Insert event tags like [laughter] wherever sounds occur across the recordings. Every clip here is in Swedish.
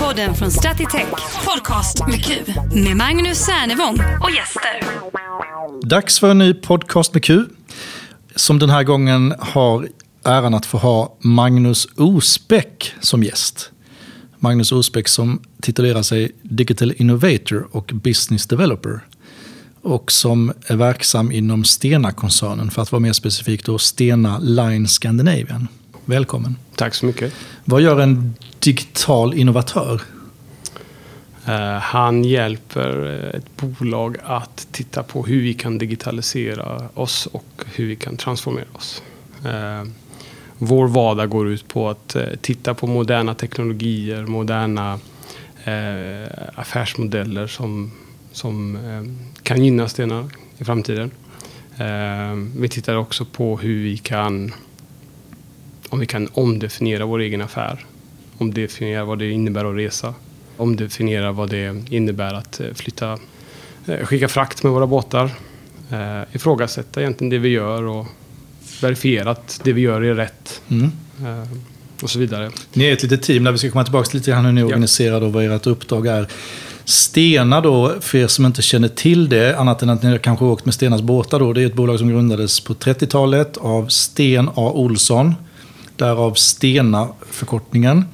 Podden från Stratitech. Podcast med Q. Med Magnus Cernevång och gäster. Dags för en ny podcast med Q. Som den här gången har äran att få ha Magnus Osbeck som gäst. Magnus Osbeck som titulerar sig Digital Innovator och Business Developer. Och som är verksam inom Stena-koncernen, för att vara mer specifik då Stena Line Scandinavian. Välkommen. Tack så mycket. Vad gör en digital innovatör? Eh, han hjälper eh, ett bolag att titta på hur vi kan digitalisera oss och hur vi kan transformera oss. Eh, vår vardag går ut på att titta på moderna teknologier, moderna affärsmodeller som, som kan gynna Stena i framtiden. Vi tittar också på hur vi kan om vi kan omdefiniera vår egen affär. Omdefiniera vad det innebär att resa. Omdefiniera vad det innebär att eh, flytta, eh, skicka frakt med våra båtar. Eh, ifrågasätta egentligen det vi gör och verifiera att det vi gör är rätt. Mm. och så vidare. Ni är ett litet team där vi ska komma tillbaka till lite grann hur ni är organiserade och vad ert uppdrag är. Stena då, för er som inte känner till det, annat än att ni kanske åkt med Stenas båtar då, det är ett bolag som grundades på 30-talet av Sten A. Olsson Därav Stena-förkortningen.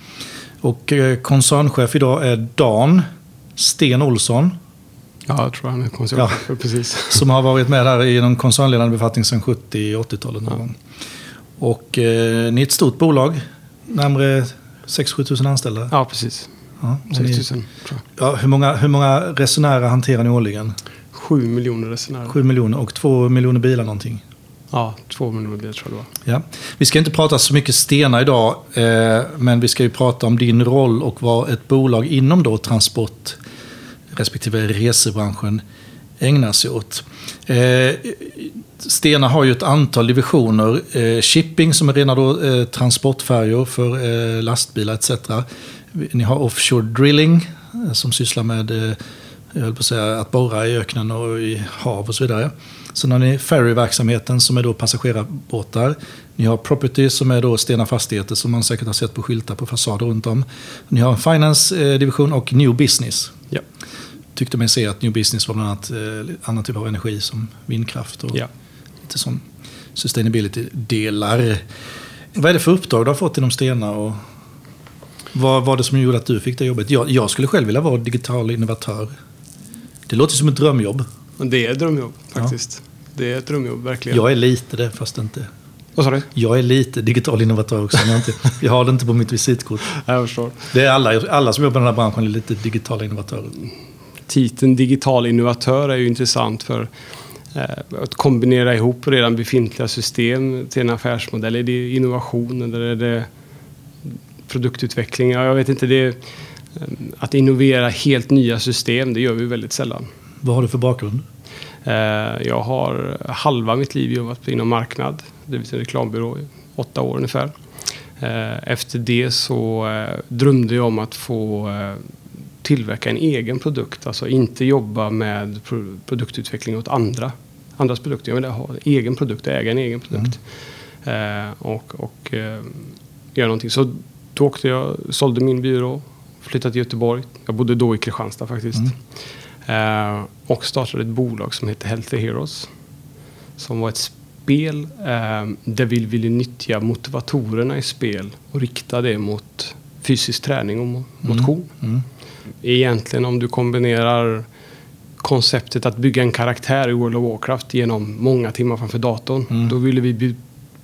Och eh, koncernchef idag är Dan Sten Olsson. Ja, jag tror han är koncernchef, ja, precis. [laughs] Som har varit med här i någon koncernledande befattning sedan 70-80-talet någon ja. gång. Och eh, ni är ett stort bolag, närmare 6-7 tusen anställda. Ja, precis. Ja, 6 000, ja, hur, många, hur många resenärer hanterar ni årligen? 7 miljoner resenärer. 7 miljoner och 2 miljoner bilar någonting. Ja, två miljoner tror jag det var. Ja. Vi ska inte prata så mycket Stena idag, eh, men vi ska ju prata om din roll och vad ett bolag inom då transport respektive resebranschen ägnar sig åt. Eh, Stena har ju ett antal divisioner. Eh, shipping som är rena då, eh, transportfärjor för eh, lastbilar etc. Ni har offshore drilling eh, som sysslar med eh, jag höll på att säga, att borra i öknen och i hav och så vidare. Sen har ni ferryverksamheten som är då passagerarbåtar. Ni har property som är då Stena Fastigheter som man säkert har sett på skyltar på fasader runt om. Ni har en finance-division och new business. Ja. Tyckte mig se att new business var bland annat eh, annan typ av energi som vindkraft och ja. lite sån sustainability-delar. Vad är det för uppdrag du har fått inom Stena och vad var det som gjorde att du fick det jobbet? Jag, jag skulle själv vilja vara digital innovatör. Det låter som ett drömjobb. Det är ett drömjobb faktiskt. Ja. Det är ett drömjobb, verkligen. Jag är lite det, fast inte. Vad sa du? Jag är lite digital innovatör också. Jag, inte, jag har det inte på mitt visitkort. [laughs] Jag förstår. Det är alla, alla som jobbar i den här branschen är lite digitala innovatörer. Titeln digital innovatör är ju intressant för eh, att kombinera ihop redan befintliga system till en affärsmodell. Är det innovation eller är det produktutveckling? Jag vet inte. Det eh, att innovera helt nya system, det gör vi väldigt sällan. Vad har du för bakgrund? Eh, jag har halva mitt liv jobbat inom marknad, det vill säga reklambyrå, i åtta år ungefär. Eh, efter det så eh, drömde jag om att få tillverka en egen produkt, alltså inte jobba med produktutveckling åt andra. Andras produkter. Jag vill ha en egen produkt, äga en egen produkt. Mm. och och göra någonting. Så då åkte jag, sålde min byrå, flyttade till Göteborg. Jag bodde då i Kristianstad faktiskt. Mm. Och startade ett bolag som heter Healthy Heroes. Som var ett spel eh, där vi ville nyttja motivatorerna i spel och rikta det mot fysisk träning och motion. Mm. Mm. Egentligen om du kombinerar konceptet att bygga en karaktär i World of Warcraft genom många timmar framför datorn. Mm. Då ville vi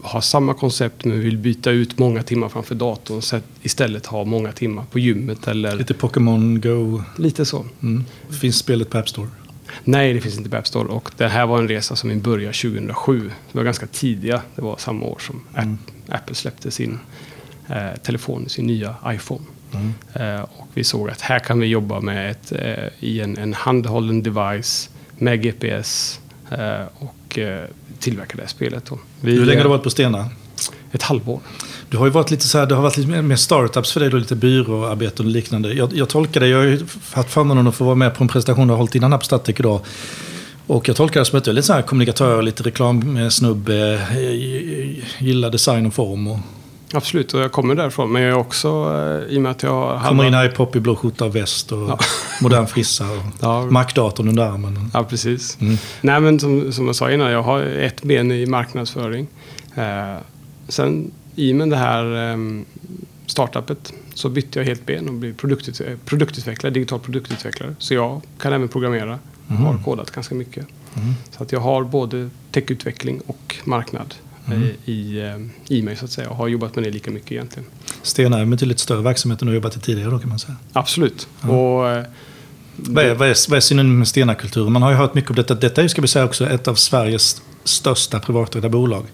ha samma koncept men vill byta ut många timmar framför datorn så att istället ha många timmar på gymmet. Eller... Lite Pokémon Go? Lite så. Mm. Finns spelet på App Store? Nej, det finns inte på App Store. Och det här var en resa som vi började 2007. Det var ganska tidiga. Det var samma år som mm. Apple släppte sin eh, telefon, sin nya iPhone. Mm. Eh, och vi såg att här kan vi jobba med ett, eh, i en, en handhållen device med GPS eh, och eh, tillverka det spelet. Då. Vi, Hur länge har du varit på Stena? Ett halvår. Du har ju varit lite så här, det har varit lite mer startups för dig, då, lite byråarbete och liknande. Jag, jag tolkar det, jag har ju haft förmånen att få vara med på en presentation du har hållit innan Statec idag. Och jag tolkar det som att du är lite så här kommunikatör, lite reklamsnubbe, gillar design och form. Och... Absolut, och jag kommer därifrån. Men jag är också, eh, i och med att jag har... Kommer in här i poppig blå skjorta och väst och Ja. [laughs] modern frissa och Ja. Mac-datorn under armen. Ja, precis. Mm. Nej, men som, som jag sa innan, jag har ett ben i marknadsföring. Eh, sen i och med det här eh, startupet så bytte jag helt ben och blev produktut, eh, produktutvecklare, digital produktutvecklare. Så jag kan även programmera. Mhm. Har kodat ganska mycket. Mm. Så att jag har både techutveckling och marknad Mm. i, eh, i mig så att säga. Och har jobbat med det lika mycket egentligen. Stena är en betydligt större verksamhet än du har jobbat i tidigare då kan man säga. Absolut. Ja. Och, Vad är, vad är, vad är synonym med Stena-kulturen? Man har ju hört mycket om detta. Detta är, ska vi säga, också ett av Sveriges största privatägda bolag.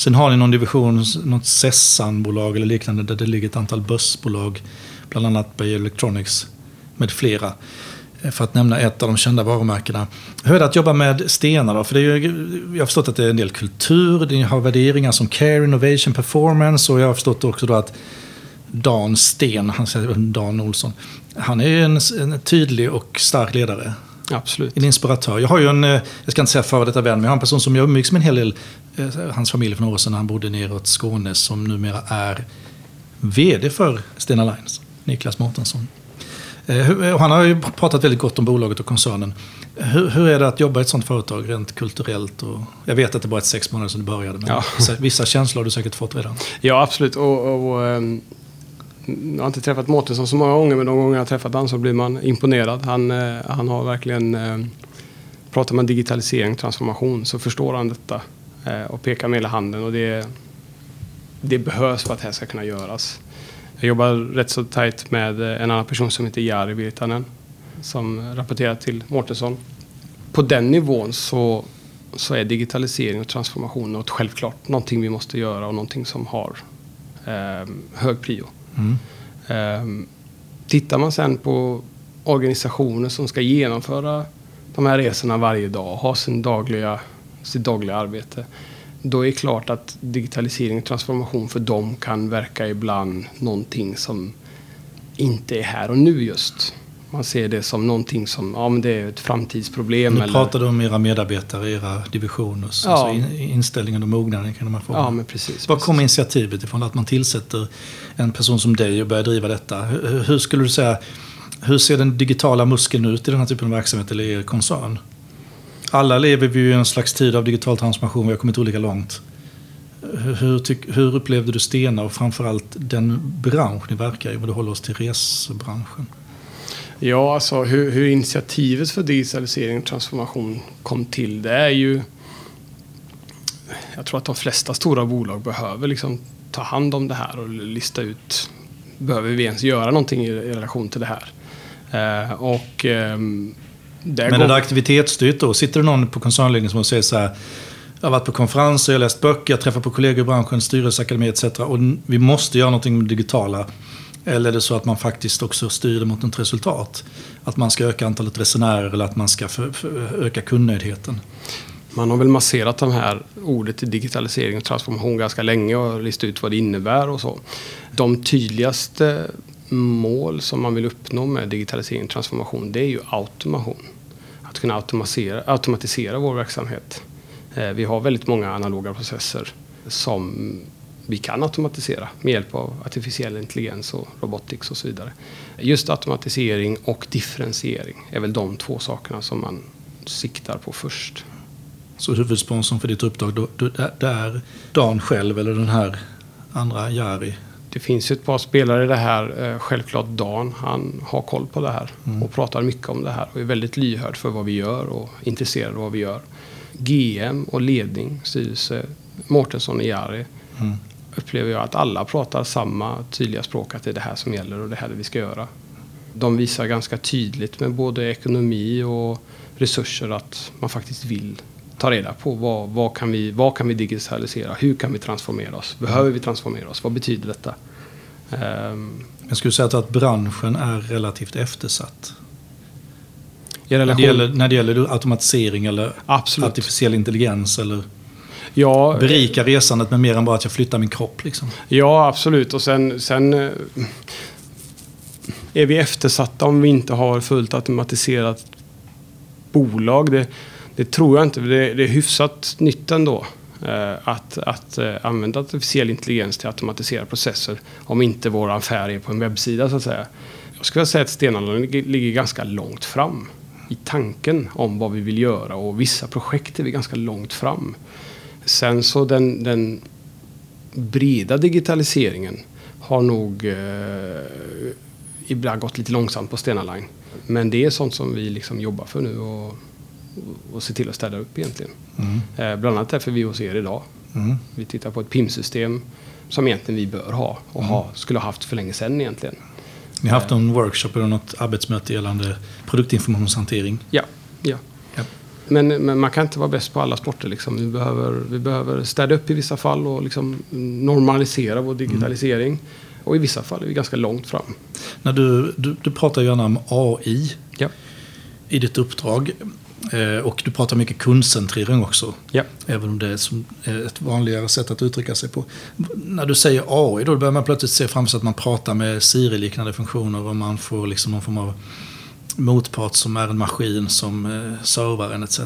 Sen har ni någon division, något Sessan-bolag eller liknande, där det ligger ett antal börsbolag, bland annat Beijer Electronics med flera. Eh, för att nämna ett av de kända varumärkena. Hur är det att jobba med stenar då? För det är ju, jag har förstått att det är en del kultur, ni har värderingar som care, innovation, performance och jag har förstått också då att Dan Sten, han säger Dan Olsson, han är ju en, en tydlig och stark ledare absolut. En inspiratör. Jag har ju en, eh, jag ska inte säga före detta vän, men jag har en person som jag umgicks med en hel del, eh, hans familj för några år sedan han bodde neråt Skåne, som numera är vd för Stena Lines, Niklas Mårtensson. Eh, Han har ju pratat väldigt gott om bolaget och koncernen. Hur, hur är det att jobba i ett sånt företag rent kulturellt? Och, jag vet att det bara är sex månader sedan du började, men Ja. vissa, vissa känslor har du säkert fått redan. Ja, absolut. Och, och, ehm, jag har inte träffat Mårtensson så många gånger, men de gånger jag har träffat honom så blir man imponerad. Han, eh, han har verkligen... Eh, pratar man digitalisering och transformation så förstår han detta eh, och pekar med hela handen. Och det, det behövs för att det här ska kunna göras. Jag jobbar rätt så tajt med en annan person som heter Jari Virtanen som rapporterar till Mårtensson. På den nivån så, så är digitalisering och transformation något självklart. Någonting vi måste göra och någonting som har eh, hög prio. Mm. Eh, tittar man sen på organisationer som ska genomföra de här resorna varje dag, ha sin dagliga, sitt dagliga arbete. Då är det klart att digitalisering och transformation för dem kan verka ibland någonting som inte är här och nu just. Man ser det som någonting som, ja men det är ett framtidsproblem. Nu eller, pratar du om era medarbetare, era divisioner, Ja. alltså in, inställningen och mognaden de här frågorna. Ja men precis. Var precis. kom initiativet ifrån att man tillsätter en person som dig och börjar driva detta? Hur, hur skulle du säga, hur ser den digitala muskeln ut i den här typen av verksamhet eller i er koncern? Alla lever vi ju i en slags tid av digital transformation, vi har kommit olika långt. Hur, hur, tyck, hur upplevde du Stena och framförallt den bransch ni verkar i, om du håller oss till resebranschen? Ja, alltså hur, hur initiativet för digitalisering och transformation kom till, det är ju... Jag tror att de flesta stora bolag behöver liksom ta hand om det här och lista ut, behöver vi ens göra någonting i, i relation till det här? Eh, och... där Men går- är det aktivitetsstyrt då? Sitter det någon på koncernledningen som säger så här jag har varit på konferenser, jag har läst böcker, jag träffar på kollegor i branschen, styrelseakademi etc. Och vi måste göra någonting med det digitala. Eller är det så att man faktiskt också styr det mot ett resultat? Att man ska öka antalet resenärer eller att man ska för, för, öka kundnöjdheten? Man har väl masserat de här ordet i digitalisering och transformation ganska länge och listat ut vad det innebär och så. De tydligaste mål som man vill uppnå med digitalisering och transformation det är ju automation. Att kunna automatisera, automatisera vår verksamhet. Eh, vi har väldigt många analoga processer som vi kan automatisera med hjälp av artificiell intelligens och robotics och så vidare. Just automatisering och differentiering är väl de två sakerna som man siktar på först. Så huvudsponsorn för ditt uppdrag, då, då, det är Dan själv eller den här andra Jari? Det finns ju ett par spelare i det här. Eh, Självklart Dan, han har koll på det här och pratar mycket om det här och är väldigt lyhörd för vad vi gör och intresserad av vad vi gör. GM och ledning, styrelse, Mårtensson och Jari Mm. Upplever jag att alla pratar samma tydliga språk att det är det här som gäller och det här vi ska göra. De visar ganska tydligt med både ekonomi och resurser att man faktiskt vill ta reda på vad, vad, kan vi, vad kan vi digitalisera, hur kan vi transformera oss, behöver vi transformera oss, vad betyder detta? Ehm, Jag skulle säga att branschen är relativt eftersatt. I När relation, det, gäller, när det gäller automatisering eller Absolut. artificiell intelligens eller Ja, berika resandet med mer än bara att jag flyttar min kropp. Liksom. Ja, absolut. Och sen, sen eh, är vi eftersatta om vi inte har fullt automatiserat bolag. Det, det tror jag inte. Det, det är hyfsat nytt ändå. eh, att, att eh, använda artificiell intelligens till att automatisera processer om inte vår affär är på en webbsida så att säga. Jag skulle säga att ligger, ligger ganska långt fram i tanken om vad vi vill göra och vissa projekt är vi ganska långt fram. Sen så den, den breda digitaliseringen har nog eh, ibland gått lite långsamt på Stena Line. Men det är sånt som vi liksom jobbar för nu och, och ser till att städa upp egentligen. Mm. Eh, bland annat därför vi hos er idag. Mm. Vi tittar på ett PIM-system som egentligen vi bör ha och ha, skulle ha haft för länge sedan egentligen. Ni har haft en workshop eller något arbetsmöte gällande produktinformationshantering. Ja, ja. Men, men man kan inte vara bäst på alla sporter. Liksom. Vi, behöver, vi behöver städa upp i vissa fall och liksom normalisera vår digitalisering. Och i vissa fall är vi ganska långt fram. När du, du, du pratar gärna om AI Ja. i ditt uppdrag. Eh, och du pratar mycket kundcentrering också. Ja. Även om det är är ett vanligare sätt att uttrycka sig på. När du säger AI, då börjar man plötsligt se fram sig att man pratar med Siri-liknande funktioner och man får liksom någon form av motpart som är en maskin som eh, servar en etc.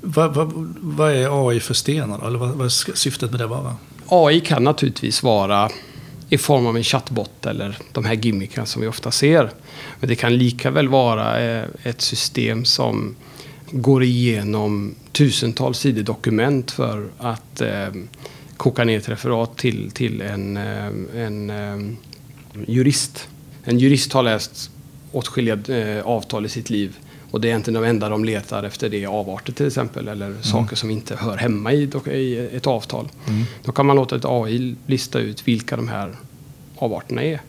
Vad, vad, vad är AI för stenar då? Eller vad, vad ska syftet med det vara? AI kan naturligtvis vara i form av en chattbot eller de här gimmickarna som vi ofta ser. Men det kan lika väl vara eh, ett system som går igenom tusentals sidor dokument för att eh, koka ner ett referat till, till en, eh, en, en jurist. En jurist har läst åtskilliga eh, avtal i sitt liv och det är inte de enda de letar efter det är avarter till exempel eller saker som inte hör hemma i, i ett avtal. Då kan man låta ett AI lista ut vilka de här avarterna är.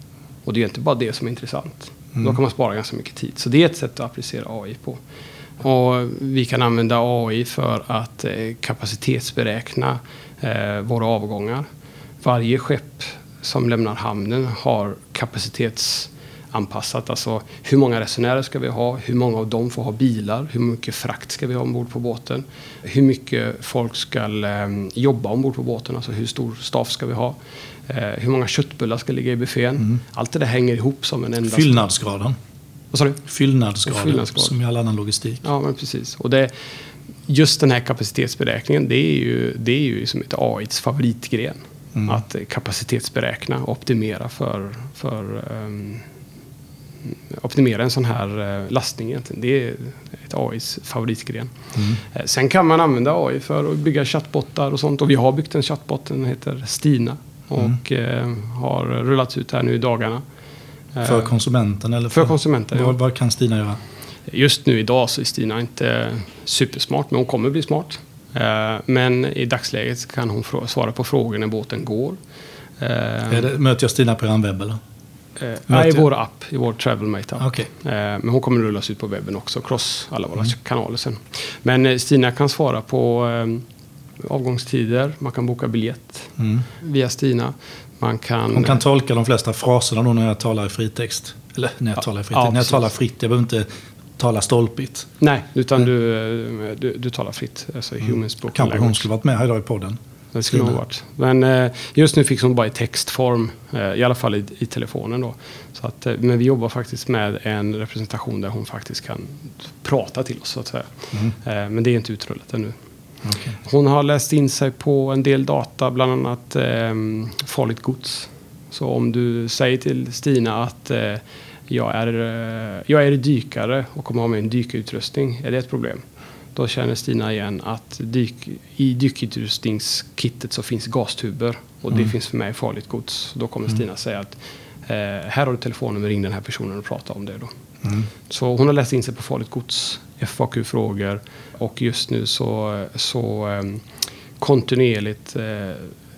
Och det är inte bara det som är intressant. Då kan man spara ganska mycket tid. Så det är ett sätt att applicera AI på. Och vi kan använda AI för att eh, kapacitetsberäkna eh, våra avgångar. Varje skepp som lämnar hamnen har kapacitetsanpassat. Alltså hur många resenärer ska vi ha? Hur många av dem får ha bilar? Hur mycket frakt ska vi ha ombord på båten? Hur mycket folk ska eh, jobba ombord på båten? Alltså hur stor staff ska vi ha? Eh, hur många köttbullar ska ligga i buffén? Allt det där hänger ihop som en enda... Fyllnadsgraden. Vad sa du? Fyllnadsgraden, Fyllnadsgrad. som i all annan logistik. Ja, men precis. Och det, just den här kapacitetsberäkningen, det är ju, det är ju som ett AIs favoritgren. Att eh, kapacitetsberäkna och optimera för, för ehm, optimera en sån här eh, lastning egentligen. Det är ett AIs favoritgren. Eh, Sen kan man använda AI för att bygga chattbottar och sånt. Och vi har byggt en chattbot, den heter Stina. Och eh, har rullats ut här nu i dagarna. För konsumenten? Eller för konsumenten, ja. Vad, vad kan Stina göra? Just nu idag så är Stina inte supersmart, men hon kommer bli smart. Men i dagsläget kan hon svara på frågor när båten går. Det, möter jag Stina på er webb eller? Eh, ja, I vår app, i vår Travelmate app. Okej. Eh, Men hon kommer rullas ut på webben också, cross alla våra kanaler sen. Men eh, Stina kan svara på eh, avgångstider, man kan boka biljett Mm. via Stina. Man kan... Hon kan tolka de flesta fraserna då när jag talar i fritext. Eller när jag Ja, talar i fritext. ja, när jag talar fritt. Jag behöver inte tala stolpigt. Nej, utan du, eh, du, du talar fritt. Alltså i human spoken Kanske hon skulle varit med här idag i podden. Det skulle hon varit. Men eh, just nu fick hon bara i textform, eh, i alla fall i, i telefonen då. Så att, eh, men vi jobbar faktiskt med en representation där hon faktiskt kan prata till oss så att säga. Eh, men det är inte utrullat ännu. Okej. Hon har läst in sig på en del data, bland annat eh, farligt gods. Så om du säger till Stina att eh, jag, är, jag är dykare och kommer ha med en dykarutrustning, är det ett problem? Då känner Stina igen att dyk, i dykutrustningskittet så finns gastuber och det finns för mig farligt gods. Då kommer Stina säga att eh, här har du telefonen, ring den här personen och prata om det då. Mm. Så hon har läst in sig på farligt gods, FAQ-frågor och just nu så, så um, kontinuerligt eh,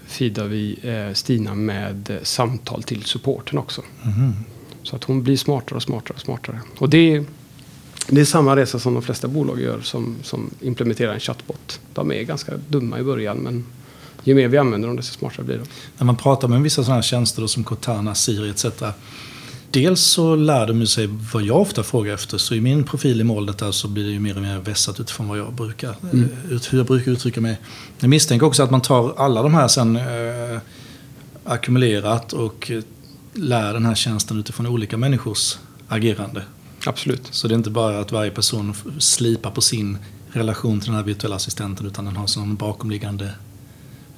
feedar vi eh, Stina med samtal till supporten också. Mhm. Så att hon blir smartare och smartare och smartare. Och det det är samma resa som de flesta bolag gör som, som implementerar en chatbot. De är ganska dumma i början men ju mer vi använder dem desto smartare blir de. När man pratar med vissa sådana här tjänster som Cortana, Siri etc. Dels så lär de sig vad jag ofta frågar efter. Så i min profil i molnet där så blir det ju mer och mer vässat utifrån vad jag brukar, eh, ut, hur jag brukar uttrycka mig. Jag misstänker också att man tar alla de här sen eh, ackumulerat och eh, lär den här tjänsten utifrån olika människors agerande. Absolut. Så det är inte bara att varje person slipar på sin relation till den här virtuella assistenten utan den har sån bakomliggande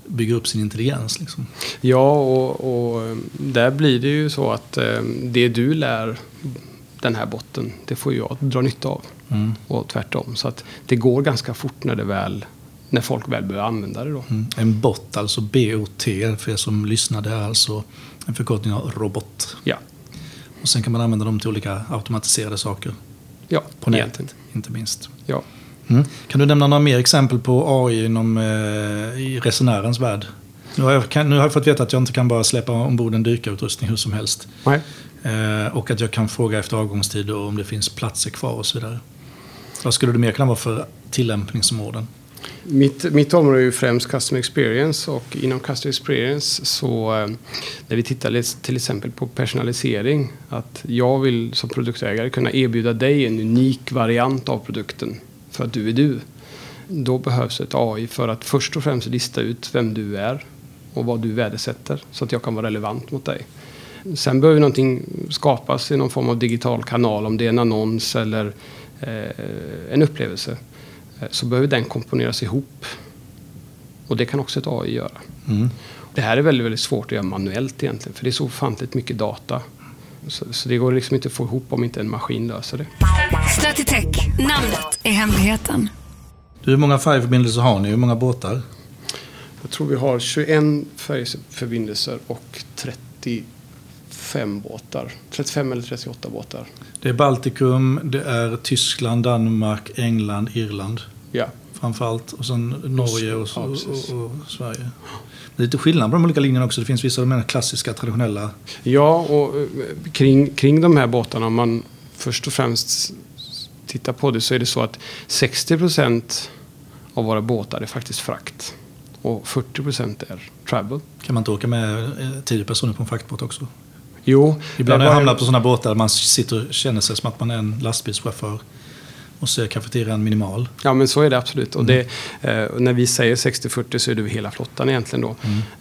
bygger upp sin intelligens. Liksom. Ja, och, och där blir det ju så att eh, det du lär den här botten, det får jag dra nytta av. Mm. Och tvärtom. Så att det går ganska fort när, det väl, när folk väl börjar använda det. Då. Mm. En bot, alltså BOT, för er som lyssnar, det är alltså en förkortning av robot. Ja, Och sen kan man använda dem till olika automatiserade saker. ja På nätet, inte minst. Ja. Mm. Kan du nämna några mer exempel på AI inom, eh, i resenärens värld? Nu har, jag, kan, nu har jag fått veta att jag inte kan bara släppa ombord en dykarutrustning hur som helst. Nej. Eh, och att jag kan fråga efter avgångstid och om det finns platser kvar och så vidare. Vad skulle det mer kunna vara för tillämpningsområden? Mitt, mitt område är ju främst Customer Experience och inom Customer Experience så eh, när vi tittar till exempel på personalisering att jag vill som produktägare kunna erbjuda dig en unik variant av produkten för att du är du. Då behövs ett AI för att först och främst lista ut vem du är och vad du värdesätter så att jag kan vara relevant mot dig. Sen behöver någonting skapas i någon form av digital kanal om det är en annons eller eh, en upplevelse så behöver den komponeras ihop. Och det kan också ett AI göra. Mm. Det här är väldigt, väldigt svårt att göra manuellt egentligen för det är så ofantligt mycket data. Så, så det går liksom inte att få ihop om inte en maskin löser det. Stratitech, namnet är hemligheten. Du, hur många färjeförbindelser har ni? Hur många båtar? Jag tror vi har 21 färjeförbindelser och 35 båtar. 35 eller 38 båtar. Det är Baltikum, det är Tyskland, Danmark, England, Irland Ja, framförallt. Och sen Norge och, och, och, och Sverige. Det är lite skillnad på de olika linjerna också. Det finns vissa av de mer klassiska, traditionella. ja och eh, kring, kring de här båtarna om man först och främst tittar på det så är det så att 60 procent av våra båtar är faktiskt frakt. Och 40 procent är travel. Kan man inte åka med eh, tio personer på en fraktbåt också? Jo, Ibland har jag hamnat på sådana båtar där man sitter och känner sig som att man är en lastbilschaufför. Och så är kafeterian minimal. Ja, men så är det absolut. Och det, eh, när vi säger 60-40 så är det över hela flottan egentligen då.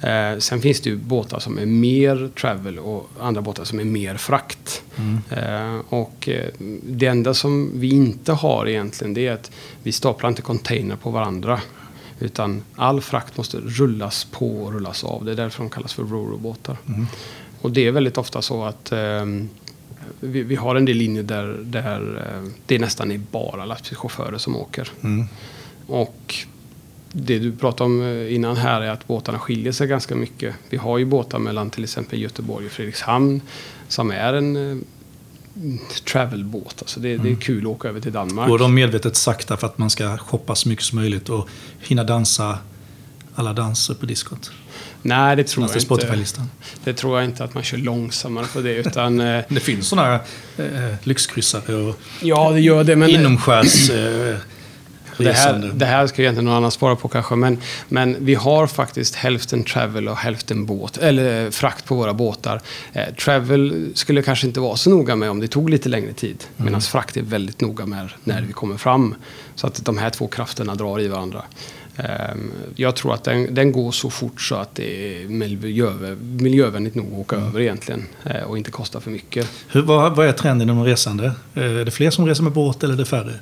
Eh, sen finns det ju båtar som är mer travel och andra båtar som är mer frakt. Eh, och det enda som vi inte har egentligen det är att vi staplar inte container på varandra. Utan all frakt måste rullas på och rullas av. Det är därför de kallas för ro-ro-båtar. Och det är väldigt ofta så att ehm, vi, vi har en del linjer där, där eh, det nästan är bara lastbilschaufförer som åker. Mm. Och det du pratade om eh, innan här är att båtarna skiljer sig ganska mycket. Vi har ju båtar mellan till exempel Göteborg och Fredrikshamn som är en eh, travelbåt. Alltså det, det är kul att åka över till Danmark. Går de medvetet sakta för att man ska shoppa så mycket som möjligt och hinna dansa alla danser på diskot? Nej, det tror Senaste jag inte. Spotify-listan. Det tror jag inte att man kör långsammare på det. Utan, eh, [laughs] Det finns sådana eh, lyxkryssare och ja, det gör det. Men, inomskärs eh, [clears throat] Det här, det här ska egentligen någon annan svara på kanske. Men, men vi har faktiskt hälften travel och hälften båt, eller frakt på våra båtar. Eh, travel skulle kanske inte vara så noga med om det tog lite längre tid. Medan frakt är väldigt noga med när vi kommer fram. Så att de här två krafterna drar i varandra. Eh, jag tror att den, den går så fort så att det är miljö, miljövänligt nog att åka över egentligen. Eh, och inte kostar för mycket. Hur, vad, vad är trenden inom resande? Eh, Är det fler som reser med båt eller är det färre?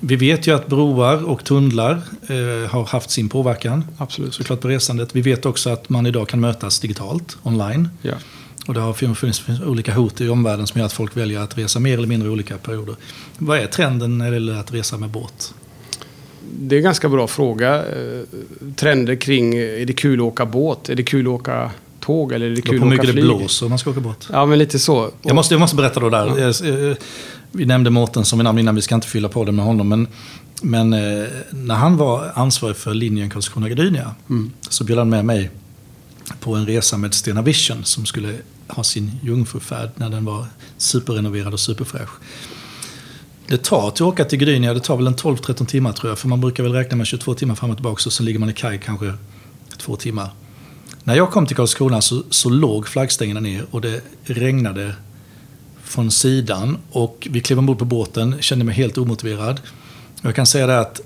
Vi vet ju att broar och tunnlar eh, har haft sin påverkan Absolut. såklart på resandet. Vi vet också att man idag kan mötas digitalt, online. Ja. Och det har funnits funnits olika hot i omvärlden som gör att folk väljer att resa mer eller mindre i olika perioder. Vad är trenden när det gäller att resa med båt? Det är en ganska bra fråga. Eh, Trender kring, eh, är det kul att åka båt? Är det kul att åka tåg? Eller är det kul på att åka mycket det flyg? blåser om man ska åka båt. Ja, men lite så. Jag måste, jag måste berätta då där. Eh, eh, Vi nämnde Mårten som vid namn innan, vi ska inte fylla på det med honom. Men, men när han var ansvarig för linjen Karlskrona-Gdynia så bjöd han med mig på en resa med Stena Vision som skulle ha sin jungfrufärd när den var superrenoverad och superfräsch. Det tar till att åka till Gdynia, det tar väl en 12-13 timmar tror jag. För man brukar väl räkna med 22 timmar fram och tillbaka och sen ligger man i kaj kanske två timmar. När jag kom till Karlskrona så, så låg flaggstängerna ner och det regnade från sidan. Och vi klev ombord på båten, kände mig helt omotiverad. Jag kan säga det att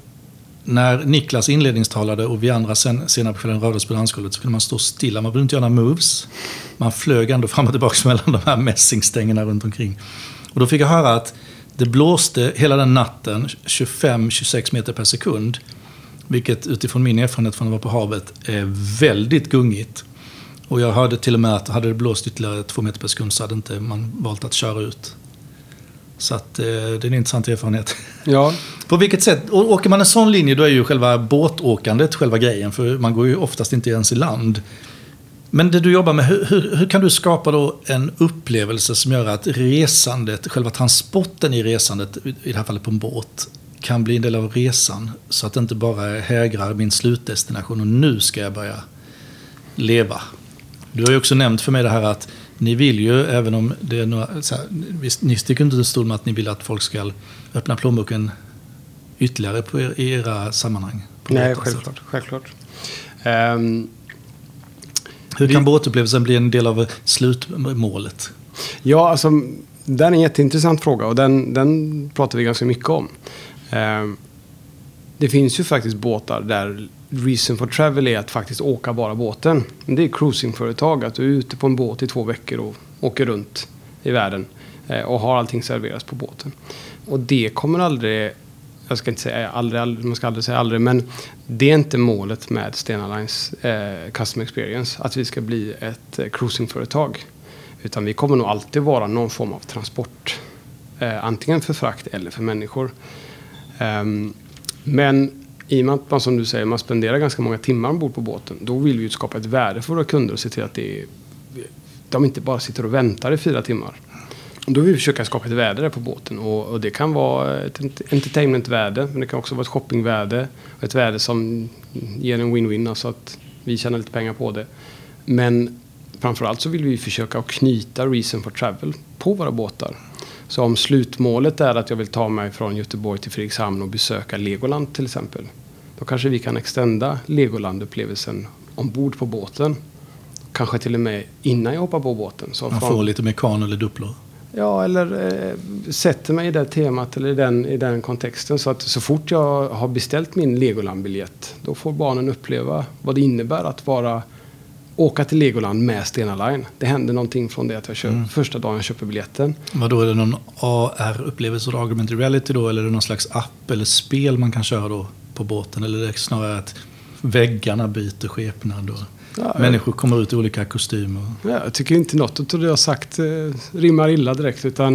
när Niklas inledningstalade och vi andra sen, senare på kvällen rörde oss på dansgolvet så kunde man stå stilla. Man behövde inte göra några moves. Man flög ändå fram och tillbaka [laughs] mellan de här mässingstängerna runt omkring. Och då fick jag höra att det blåste hela den natten 25-26 meter per sekund. Vilket utifrån min erfarenhet från att vara på havet är väldigt gungigt. Och jag hörde till och med att hade det blåst ytterligare två meter per sekund så hade inte man valt att köra ut. Så att, eh, det är en intressant erfarenhet. Ja, [laughs] På vilket sätt? Åker man en sån linje då är ju själva båtåkandet själva grejen. För man går ju oftast inte ens i land. Men det du jobbar med, hur, hur, hur kan du skapa då en upplevelse som gör att resandet, själva transporten i resandet, i det här fallet på en båt, kan bli en del av resan. Så att det inte bara hägrar min slutdestination och nu ska jag börja leva. Du har ju också nämnt för mig det här att ni vill ju, även om det är några, här, visst, ni sticker inte under stol med att ni vill att folk ska öppna plånboken ytterligare på er, i era sammanhang. nej, självklart. självklart. Ehm, Hur kan båtupplevelsen bli en del av slutmålet? Ja, alltså, det är en jätteintressant fråga och den, den pratar vi ganska mycket om. Ehm, det finns ju faktiskt båtar där reason for travel är att faktiskt åka bara båten. Det är cruisingföretag, att du är ute på en båt i två veckor och åker runt i världen eh, och har allting serveras på båten. Och det kommer aldrig, jag ska inte säga aldrig, aldrig man ska aldrig säga aldrig, men det är inte målet med Stena Lines eh, Custom Experience, att vi ska bli ett eh, cruisingföretag. Utan vi kommer nog alltid vara någon form av transport. Eh, antingen för frakt eller för människor. Um, men i och med att man som du säger, man spenderar ganska många timmar ombord på båten. Då vill vi ju skapa ett värde för våra kunder och se till att det är, de inte bara sitter och väntar i fyra timmar. Då vill vi försöka skapa ett värde där på båten. Och, och det kan vara ett ent- entertainmentvärde, men det kan också vara ett shoppingvärde. Ett värde som ger en win-win, alltså att vi tjänar lite pengar på det. Men framförallt så vill vi försöka att knyta reason for travel på våra båtar. Så om slutmålet är att jag vill ta mig från Göteborg till Fredrikshamn och besöka Legoland till exempel. Då kanske vi kan extenda Legoland-upplevelsen ombord på båten. Kanske till och med innan jag hoppar på båten. Så Man från- får lite mekan eller dupplor. Ja, eller eh, sätter mig i det temat eller i den, i den kontexten. Så att så fort jag har beställt min Legoland-biljett, då får barnen uppleva vad det innebär att vara åka till Legoland med Stena Line. Det händer någonting från det att jag köper, första dagen jag köper biljetten. Vad då är det någon AR-upplevelse, augmented reality då? Eller är det någon slags app eller spel man kan köra då på båten? Eller är det snarare att väggarna byter skepnad och Ja, människor kommer ut i olika kostymer? Ja, jag tycker inte något av det jag har sagt eh, rimmar illa direkt. Utan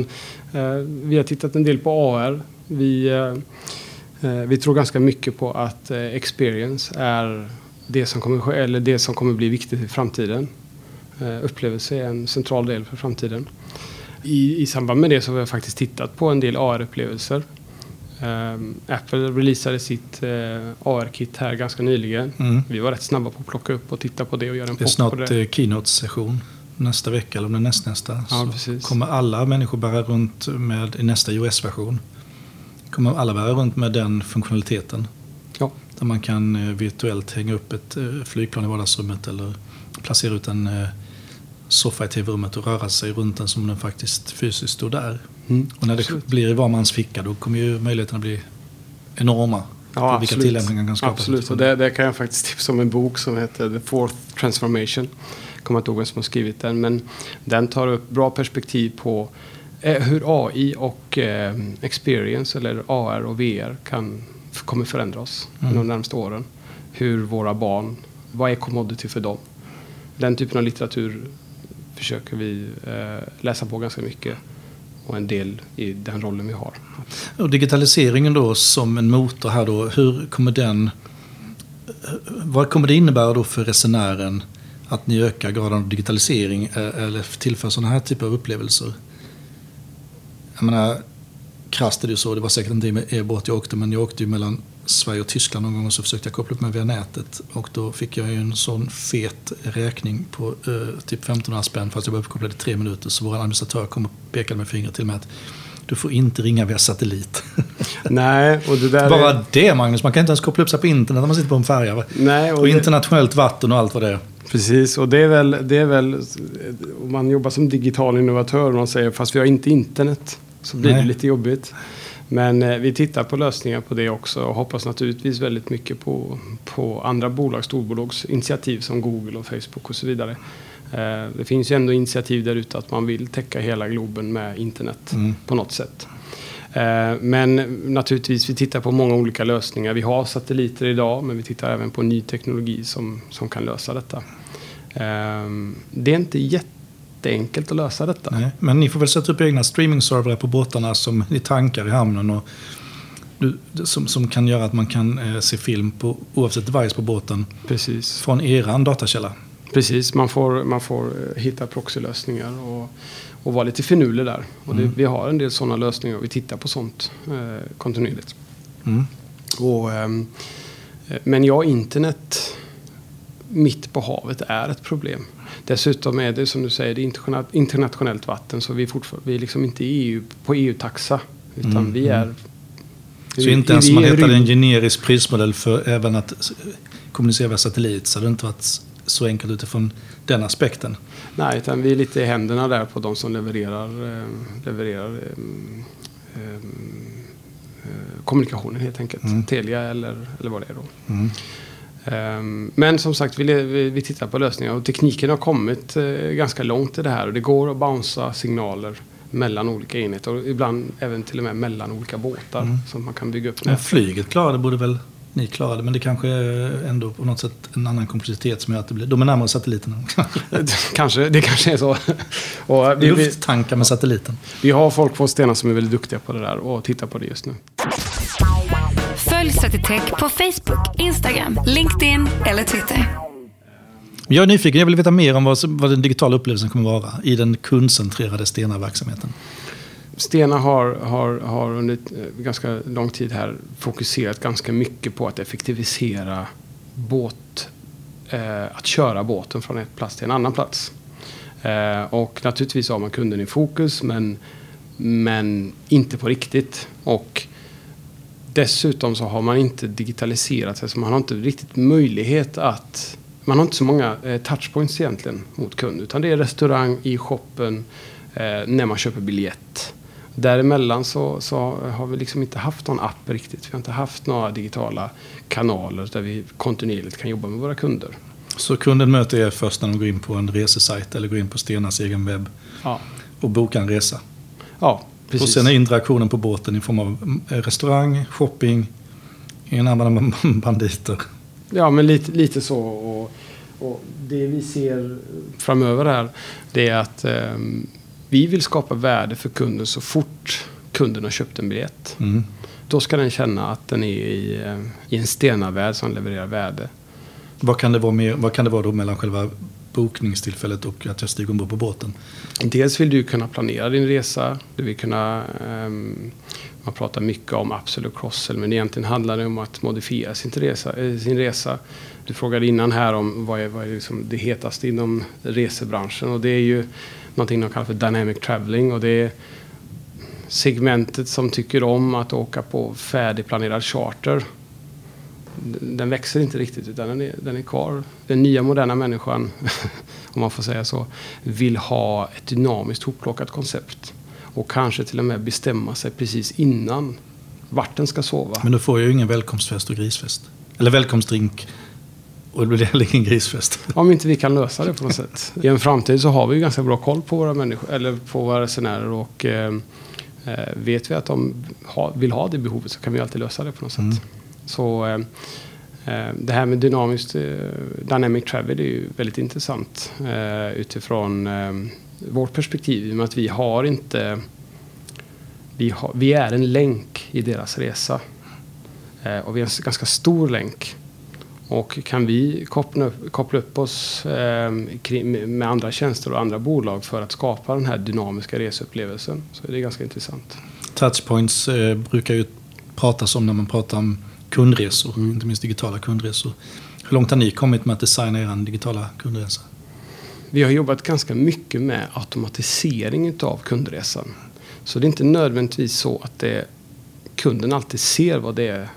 eh, vi har tittat en del på AR. Vi, eh, eh, vi tror ganska mycket på att eh, experience är det som kommer, eller det som kommer bli viktigt i framtiden. Eh, upplevelse är en central del för framtiden. I, I samband med det så har vi faktiskt tittat på en del AR-upplevelser. Um, Apple releasade sitt eh, AR-kit här ganska nyligen. Mm. Vi var rätt snabba på att plocka upp och titta på det och göra en Det är pop snart på det. keynote-session nästa vecka eller om det är nästnästa. Ja, så kommer alla människor bära runt med i nästa iOS-version. Kommer alla bära runt med den funktionaliteten. Ja. Där man kan eh, virtuellt hänga upp ett eh, flygplan i vardagsrummet eller placera ut en soffa i tv-rummet och röra sig runt den som om den faktiskt fysiskt stod där. Mm. Och när det Absolut. blir i var mans ficka då kommer ju möjligheterna bli enorma. Ja, vilka absolut. tillämpningar kan skapas. Absolut, och det, det kan jag faktiskt tipsa om en bok som heter The Fourth Transformation. Jag kommer inte ihåg vem som har skrivit den, men den tar upp bra perspektiv på eh, hur AI och eh, experience, eller AR och VR, kan, kommer förändra oss Mm. de närmaste åren. Hur våra barn, vad är commodity för dem? Den typen av litteratur försöker vi eh, läsa på ganska mycket och en del i den rollen vi har. Och digitaliseringen då som en motor här då, hur kommer den... Vad kommer det innebära då för resenären att ni ökar graden av digitalisering eh, eller tillför sådana här typer av upplevelser? Jag menar, krasst är det ju så, det var säkert inte med er båt jag åkte, men jag åkte ju mellan Sverige och Tyskland någon gång och så försökte jag koppla upp mig via nätet. Och då fick jag ju en sån fet räkning på eh, typ 1500 spänn för att jag var uppkopplad i tre minuter. Så vår administratör kom och pekade med fingret till mig att du får inte ringa via satellit. [laughs] Nej, och det där är... Bara det Magnus, man kan inte ens koppla upp sig på internet när man sitter på en färja. Nej, och Och det- internationellt vatten och allt vad det är. Precis, och det är väl, det är väl om man jobbar som digital innovatör och man säger fast vi har inte internet så blir Nej. det lite jobbigt. Men eh, vi tittar på lösningar på det också och hoppas naturligtvis väldigt mycket på, på andra bolag, storbolags initiativ som Google och Facebook och så vidare. Eh, det finns ju ändå initiativ där ute att man vill täcka hela globen med internet Mm. på något sätt. Eh, Men naturligtvis, vi tittar på många olika lösningar. Vi har satelliter idag, men vi tittar även på ny teknologi som, som kan lösa detta. Det är inte jätteenkelt att lösa detta. Nej, men ni får väl sätta upp egna streamingservrar på båtarna som ni tankar i hamnen. Och som, som kan göra att man kan eh, se film på, oavsett device på båten Precis. från eran datakälla. Precis, man får, man får eh, hitta proxylösningar och, och vara lite finurlig där. Och det, Mm. vi har en del sådana lösningar och vi tittar på sånt eh, kontinuerligt. Mm. Och, ehm, eh, men ja, internet mitt på havet är ett problem. Dessutom är det som du säger, det är interna- internationellt vatten så vi är, vi är liksom inte EU, på EU-taxa. Utan Mm, vi är... Så vi- inte ens man hittade en generisk prismodell för även att kommunicera via satellit så hade det inte varit så enkelt utifrån den aspekten. Nej, utan vi är lite i händerna där på de som levererar, eh, levererar eh, eh, kommunikationen helt enkelt. Mm. Telia eller, eller vad det är då. Mm. Ehm, Men som sagt, vi, tittar på lösningar och tekniken har kommit eh, ganska långt i det här. Och det går att bouncea signaler mellan olika enheter och ibland även till och med mellan olika båtar. Mm. Att man kan bygga upp Men flyget klarade borde väl ni klarade, men det kanske är ändå på något sätt en annan komplexitet som gör att det blir... De är närmare satelliterna. [laughs] kanske, det kanske är så. [laughs] och vi, vi, Lufttankar med satelliten. vi har folk på Stena som är väldigt duktiga på det där och tittar på det just nu. Följ Citych på Facebook, Instagram, LinkedIn eller Twitter. Jag är nyfiken, jag vill veta mer om vad, vad den digitala upplevelsen kommer vara i den kundcentrerade Stena-verksamheten. Stena har, har, har under eh, ganska lång tid här fokuserat ganska mycket på att effektivisera båt, eh, att köra båten från ett plats till en annan plats. Eh, och naturligtvis har man kunden i fokus men, men inte på riktigt. Och dessutom så har man inte digitaliserat sig så man har inte riktigt möjlighet att man har inte så många eh, touchpoints egentligen mot kund utan det är restaurang i shoppen eh, när man köper biljett. Däremellan så, så har vi liksom inte haft någon app riktigt. Vi har inte haft några digitala kanaler där vi kontinuerligt kan jobba med våra kunder. Så kunden möter er först när de går in på en resesajt eller går in på Stenas egen webb Ja, och bokar en resa. ja precis. Och sen är interaktionen på båten i form av mm, restaurang, shopping, enarmade [laughs] banditer. Ja, men lite, lite så. Och, och det vi ser framöver här, det är att ehm, vi vill skapa värde för kunden så fort kunden har köpt en biljett. Mm. Då ska den känna att den är i, eh, i en Stena-värld som levererar värde. Vad, kan det vara mer, vad kan det vara då mellan själva bokningstillfället och att jag stiger ombord på båten? Dels vill du kunna planera din resa. Du vill kunna... um, man pratar mycket om absolut crossel men egentligen handlar det om att modifiera sin resa. Eh, sin resa. Du frågade innan här om vad är, vad är liksom det hetaste inom resebranschen och det är ju någonting de kallar för dynamic traveling och det är segmentet som tycker om att åka på färdigplanerad charter. Den växer inte riktigt utan den är, den är kvar. Den nya moderna människan, [laughs] om man får säga så, vill ha ett dynamiskt hopplockat koncept. Och kanske till och med bestämma sig precis innan vart den ska sova. Men då får jag ju ingen välkomstfest och grisfest. Eller välkomstdrink. Och det blir heller ingen grisfest. [laughs] Om inte vi kan lösa det på något sätt. I en framtid så har vi ju ganska bra koll på våra människor, eller på våra resenärer och eh, eh, vet vi att de ha, vill ha det behovet så kan vi alltid lösa det på något sätt. Mm. Så eh, eh, det här med dynamiskt eh, dynamic travel är ju väldigt intressant eh, utifrån eh, vårt perspektiv i och med att vi har inte vi, har, vi är en länk i deras resa. Eh, och vi är en ganska stor länk. Och kan vi koppla upp, koppla upp oss eh, kring, med andra tjänster och andra bolag för att skapa den här dynamiska reseupplevelsen så är det ganska intressant. Touchpoints eh, brukar ju pratas om när man pratar om kundresor. Mm. Inte minst digitala kundresor. Hur långt har ni kommit med att designa er digitala kundresa? Vi har jobbat ganska mycket med automatisering av kundresan. Så det är inte nödvändigtvis så att det, kunden alltid ser vad det är,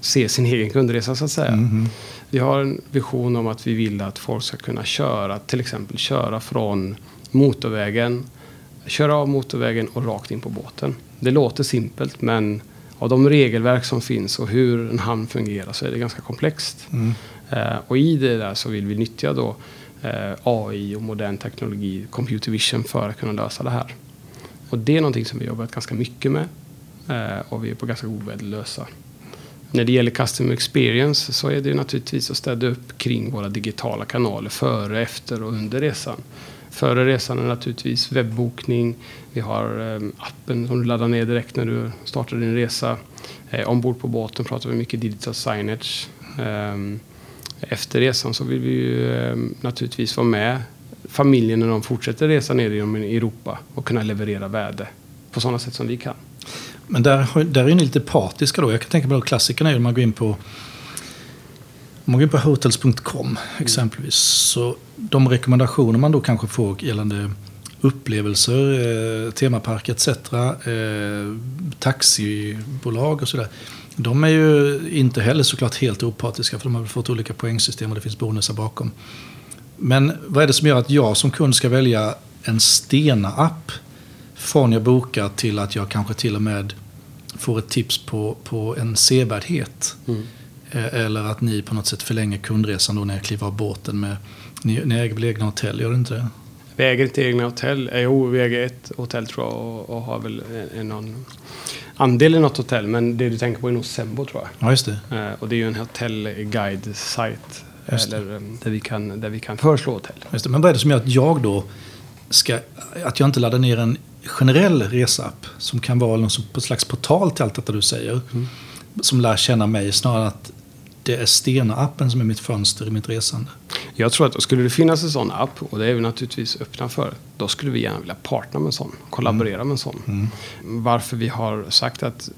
ser sin egen kundresa så att säga. Mhm. Vi har en vision om att vi vill att folk ska kunna köra, till exempel köra från motorvägen, köra av motorvägen och rakt in på båten. Det låter simpelt men av de regelverk som finns och hur en hamn fungerar så är det ganska komplext. Mm. Eh, och i det där så vill vi nyttja då eh, AI och modern teknologi, computer vision, för att kunna lösa det här. Och det är någonting som vi jobbat ganska mycket med. Eh, och vi är på ganska god väg att lösa. När det gäller customer experience så är det naturligtvis att städa upp kring våra digitala kanaler före, efter och under resan. Före resan är naturligtvis webbokning. Vi har eh, appen som du laddar ner direkt när du startar din resa. Eh, ombord på båten pratar vi mycket digital signage. Eh, efter resan så vill vi ju naturligtvis vara med familjen när de fortsätter resa ner genom Europa och kunna leverera värde på sådana sätt som vi kan. Men där, där är ni lite partiska då. Jag kan tänka mig att klassikerna är ju när man går in på om man går in på hotels.com exempelvis. Så de rekommendationer man då kanske får gällande upplevelser, eh, temapark etc. Eh, taxibolag och sådär. De är ju inte heller såklart helt opartiska för de har väl fått olika poängsystem och det finns bonusar bakom. Men vad är det som gör att jag som kund ska välja en Stena-app från jag bokar till att jag kanske till och med får ett tips på, på en sevärdhet? Mm. Eller att ni på något sätt förlänger kundresan då när jag kliver av båten med... Ni, ni äger väl egna hotell, gör det inte det? Vi äger inte egna hotell. Eh, Jo, vi äger ett hotell tror jag och, och har väl en, en någon andel i något hotell. Men det du tänker på är nog Sembo tror jag. Ja, just det. Eh, och det är ju en hotellguide-sajt. Eller, eh, där, vi kan, där vi kan föreslå hotell. Just det. Men vad är det som gör att jag då ska... Att jag inte laddar ner en generell resapp som kan vara någon slags portal till allt detta du säger. Som lär känna mig snarare än att det är Stena-appen som är mitt fönster i mitt resande. Jag tror att skulle det finnas en sån app, och det är vi naturligtvis öppna för, då skulle vi gärna vilja partna med en sån, kollaborera med en sån. Varför vi har sagt att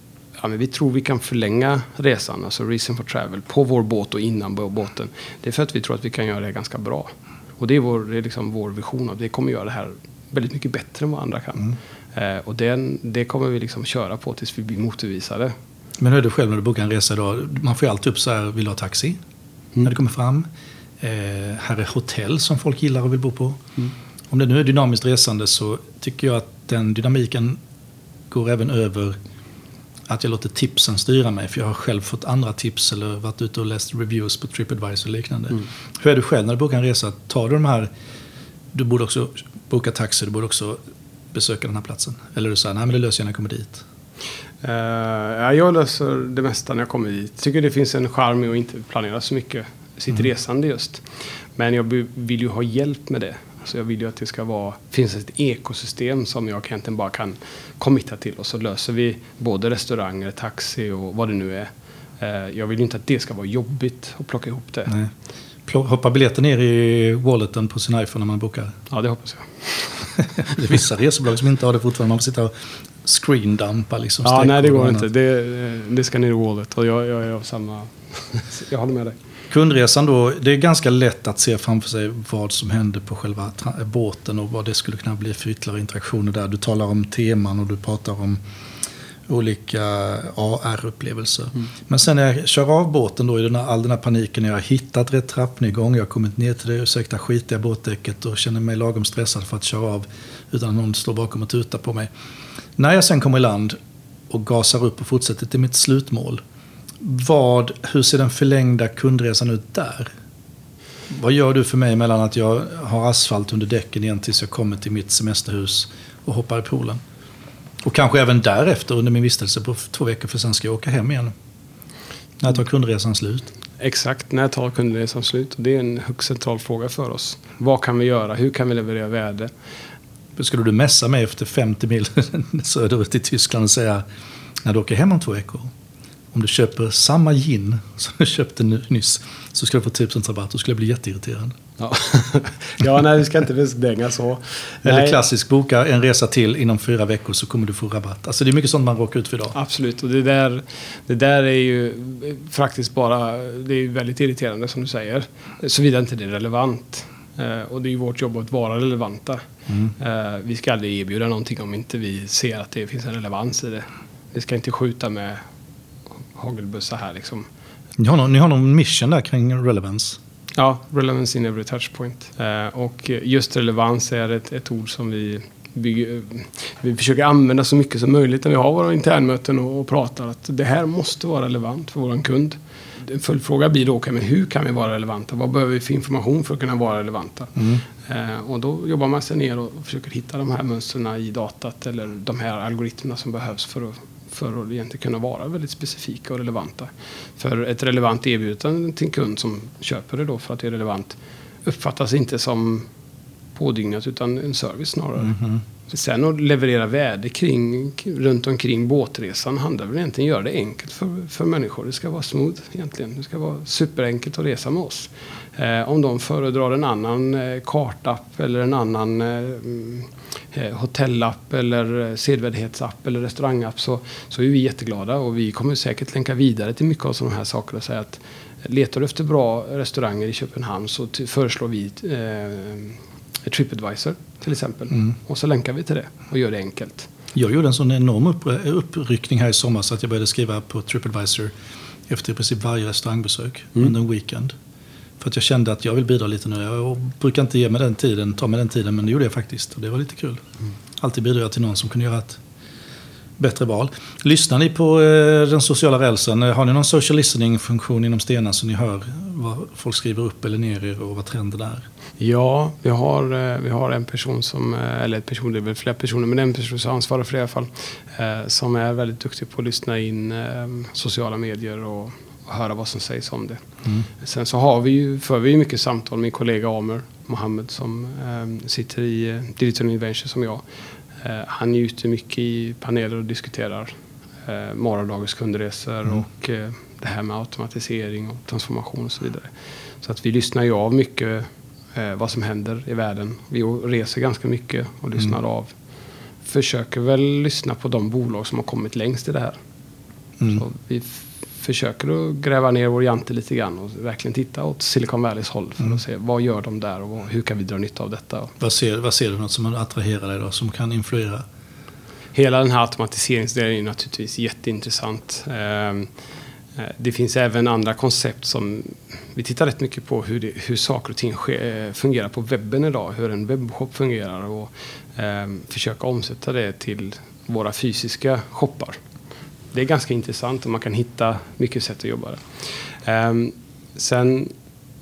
ja, vi tror vi kan förlänga resan, alltså reason for travel, på vår båt och innan båten. Det är för att vi tror att vi kan göra det ganska bra. Och det är vår, det är liksom vår vision av det kommer göra det här väldigt mycket bättre än vad andra kan. Eh, och den, det kommer vi liksom köra på tills vi blir motbevisade. Men hur är det själv när du bokar en resa idag? Man får ju alltid upp så här, vill du ha taxi? När det kommer fram. Eh, här är hotell som folk gillar och vill bo på. Om det nu är dynamiskt resande så tycker jag att den dynamiken går även över att jag låter tipsen styra mig. För jag har själv fått andra tips eller varit ute och läst reviews på Tripadvisor och liknande. Hur är du själv när du bokar en resa? Tar du de här, du borde också boka taxi, du borde också besöka den här platsen? Eller är du säger nej men det löser jag när jag kommer dit? Ja, jag löser det mesta när jag kommer dit. Tycker det finns en charm i att inte planera så mycket sitt resande just. Men jag vill ju ha hjälp med det. Så jag vill ju att det ska vara, finns ett ekosystem som jag egentligen bara kan committa till. Och så löser vi både restauranger, taxi och vad det nu är. Eh, jag vill ju inte att det ska vara jobbigt att plocka ihop det. Nej. Hoppar biljetten ner i walleten på sin iPhone när man bokar? Ja, det hoppas jag. [laughs] Det är vissa resebolag som inte har det fortfarande. Man får sitta och screendumpa liksom. Ja, nej det går inte. Det, det ska ner i wallet och jag, jag är av samma... [laughs] jag håller med dig. Kundresan då, det är ganska lätt att se framför sig vad som händer på själva båten och vad det skulle kunna bli för ytterligare interaktioner där. Du talar om teman och du pratar om olika AR-upplevelser. Men sen när jag kör av båten då i den här, all den här paniken, jag har hittat rätt trappnedgång, jag har kommit ner till det ursäkta skitiga båtdäcket och känner mig lagom stressad för att köra av utan att någon står bakom och tutar på mig. När jag sen kommer i land och gasar upp och fortsätter till mitt slutmål, vad, hur ser den förlängda kundresan ut där? Vad gör du för mig mellan att jag har asfalt under däcken igen tills jag kommer till mitt semesterhus och hoppar i poolen? Och kanske även därefter under min vistelse på två veckor för sen ska jag åka hem igen. När tar kundresan slut? Exakt, när tar kundresan slut? Det är en högst central fråga för oss. Vad kan vi göra? Hur kan vi leverera värde? Skulle du messa mig efter 50 mil [laughs] söderut i Tyskland och säga när du åker hem om två veckor. Om du köper samma gin som du köpte nyss så ska du få 10% rabatt. Då skulle jag bli jätteirriterad. Ja, [laughs] ja nej, vi ska inte dänga så. Eller Nej, klassisk, boka en resa till inom fyra veckor så kommer du få rabatt. Alltså det är mycket sånt man råkar ut för idag. Absolut, och det där, det där är ju faktiskt bara, det är ju väldigt irriterande som du säger. Såvida inte det är relevant. Eh, och det är ju vårt jobb att vara relevanta. Eh, vi ska aldrig erbjuda någonting om inte vi ser att det finns en relevans i det. Vi ska inte skjuta med hagelbössa här liksom. Ni har, någon, ni har någon mission där kring relevance. Ja, relevance in every touchpoint. Eh, och just relevans är ett, ett ord som vi bygger, vi försöker använda så mycket som möjligt när vi har våra internmöten och, och pratar att det här måste vara relevant för våran kund. En följdfråga blir då, okay, men hur kan vi vara relevanta? Vad behöver vi för information för att kunna vara relevanta? Eh, och då jobbar man sig ner och försöker hitta de här mönstren i datat eller de här algoritmerna som behövs för att för att egentligen kunna vara väldigt specifika och relevanta. För ett relevant erbjudande till en kund som köper det då för att det är relevant uppfattas inte som pådygnat utan en service snarare. Mhm. Sen att leverera värde kring, runt omkring båtresan handlar väl egentligen om att göra det enkelt för, för människor. Det ska vara smooth egentligen. Det ska vara superenkelt att resa med oss. Eh, om de föredrar en annan eh, kartapp eller en annan eh, mm, eh, hotellapp eller eh, sedvärdighetsapp eller restaurangapp så, så är vi jätteglada och vi kommer säkert länka vidare till mycket av sådana här saker och säga att letar du efter bra restauranger i Köpenhamn så föreslår vi eh, Tripadvisor till exempel. Mm. Och så länkar vi till det och gör det enkelt. Jag gjorde en sån enorm upp, uppryckning här i sommar så att jag började skriva på Tripadvisor efter i princip varje restaurangbesök Mm. under en weekend. För att jag kände att jag vill bidra lite nu. Jag brukar inte ge mig den tiden, ta mig den tiden, men det gjorde jag faktiskt. Och det var lite kul. Alltid bidrar jag till någon som kunde göra ett bättre val. Lyssnar ni på eh, den sociala rälsen? Eh, Har ni någon social listening-funktion inom Stena så ni hör vad folk skriver upp eller ner er och vad trenden är? Ja, vi har, eh, vi har en person som, eh, eller person, det är väl flera personer, men en person som ansvarar för det i alla fall. eh, Som är väldigt duktig på att lyssna in eh, sociala medier och, och höra vad som sägs om det. Mm. Sen så har vi ju, för vi mycket samtal med min kollega Amer Mohammed som eh, sitter i Digital Invention som jag. Han är ute mycket i paneler och diskuterar eh, morgondagens kundresor Mm. och det här med automatisering och transformation och så vidare. Så att vi lyssnar ju av mycket eh, vad som händer i världen. Vi reser ganska mycket och lyssnar Mm. av. Försöker väl lyssna på de bolag som har kommit längst i det här. Mm. Så vi försöker att gräva ner vår jante lite grann och verkligen titta åt Silicon Valleys håll för Mm. att se vad gör de där och hur kan vi dra nytta av detta. Vad, ser, vad ser du något som attraherar dig då, som kan influera? Hela den här automatiseringsdelen är naturligtvis jätteintressant. Eh, Eh, det finns även andra koncept som vi tittar rätt mycket på hur, det, hur saker och ting sker, eh, fungerar på webben idag, hur en webbshop fungerar och eh, försöka omsätta det till våra fysiska shoppar. Det är ganska intressant och man kan hitta mycket sätt att jobba det. Eh, sen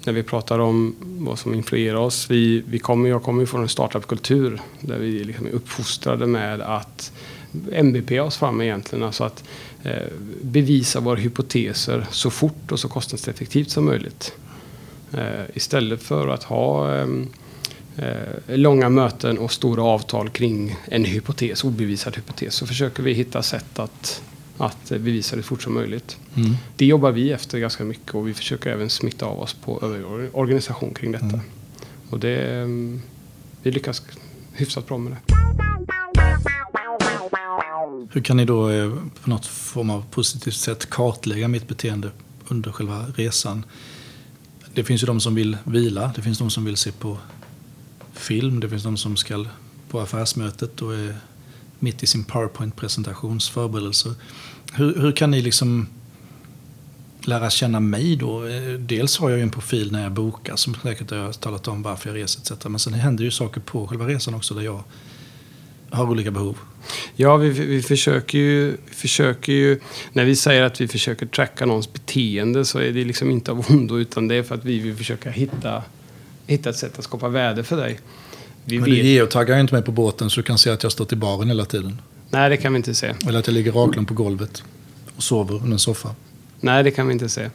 när vi pratar om vad som influerar oss. Vi, vi kommer, jag kommer ju från en startupkultur där vi liksom är uppfostrade med att MVP oss fram egentligen. Alltså att bevisa våra hypoteser så fort och så kostnadseffektivt som möjligt. Eh, istället för att ha eh, långa möten och stora avtal kring en hypotes, obevisad hypotes, så försöker vi hitta sätt att, att eh, bevisa det fort som möjligt. Mm. Det jobbar vi efter ganska mycket och vi försöker även smitta av oss på övrig organisation kring detta. Mm. Och det, vi lyckas hyfsat bra med det. Hur kan ni då eh, på något form av positivt sätt kartlägga mitt beteende under själva resan? Det finns ju de som vill vila, det finns de som vill se på film, det finns de som ska på affärsmötet och är mitt i sin powerpoint-presentations förberedelser. Hur, hur kan ni liksom lära känna mig då? Eh, dels har jag ju en profil när jag bokar som säkert jag har talat om varför jag reser etc. Men sen händer ju saker på själva resan också där jag har olika behov. Ja, vi, vi, försöker ju, försöker ju... När vi säger att vi försöker tracka någons beteende så är det liksom inte av ondo utan det är för att vi vill försöka hitta, hitta ett sätt att skapa värde för dig. Vi Men du vet, geotaggar ju inte mig på båten så du kan se att jag står i baren hela tiden. nej, det kan vi inte se. Eller att jag ligger raklång på golvet och sover under en soffa. Nej, det kan vi inte se.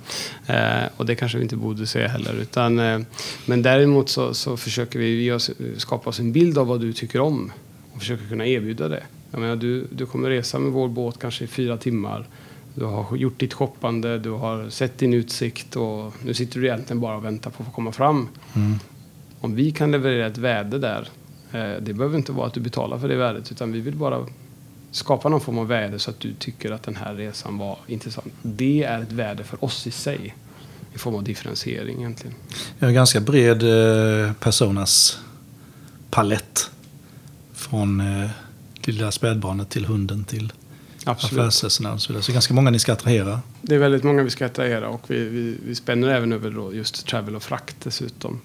Eh, och det kanske vi inte borde se heller. Utan, eh, men däremot så, så försöker vi skapa oss en bild av vad du tycker om. Och försöker kunna erbjuda det. Jag menar, du, du kommer resa med vår båt kanske i fyra timmar. Du har gjort ditt shoppande, du har sett din utsikt och nu sitter du egentligen bara och väntar på att få komma fram. Mm. Om vi kan leverera ett värde där. Eh, det behöver inte vara att du betalar för det värdet utan vi vill bara skapa någon form av värde så att du tycker att den här resan var intressant. Det är ett värde för oss i sig. I form av differentiering egentligen. Jag har ganska bred eh, personas palett. Från eh, lilla spädbarnet till hunden till affärsresenären och så vidare. Så ganska många ni ska attrahera. Det är väldigt många vi ska attrahera och vi, vi, vi spänner även över just travel och frakt dessutom.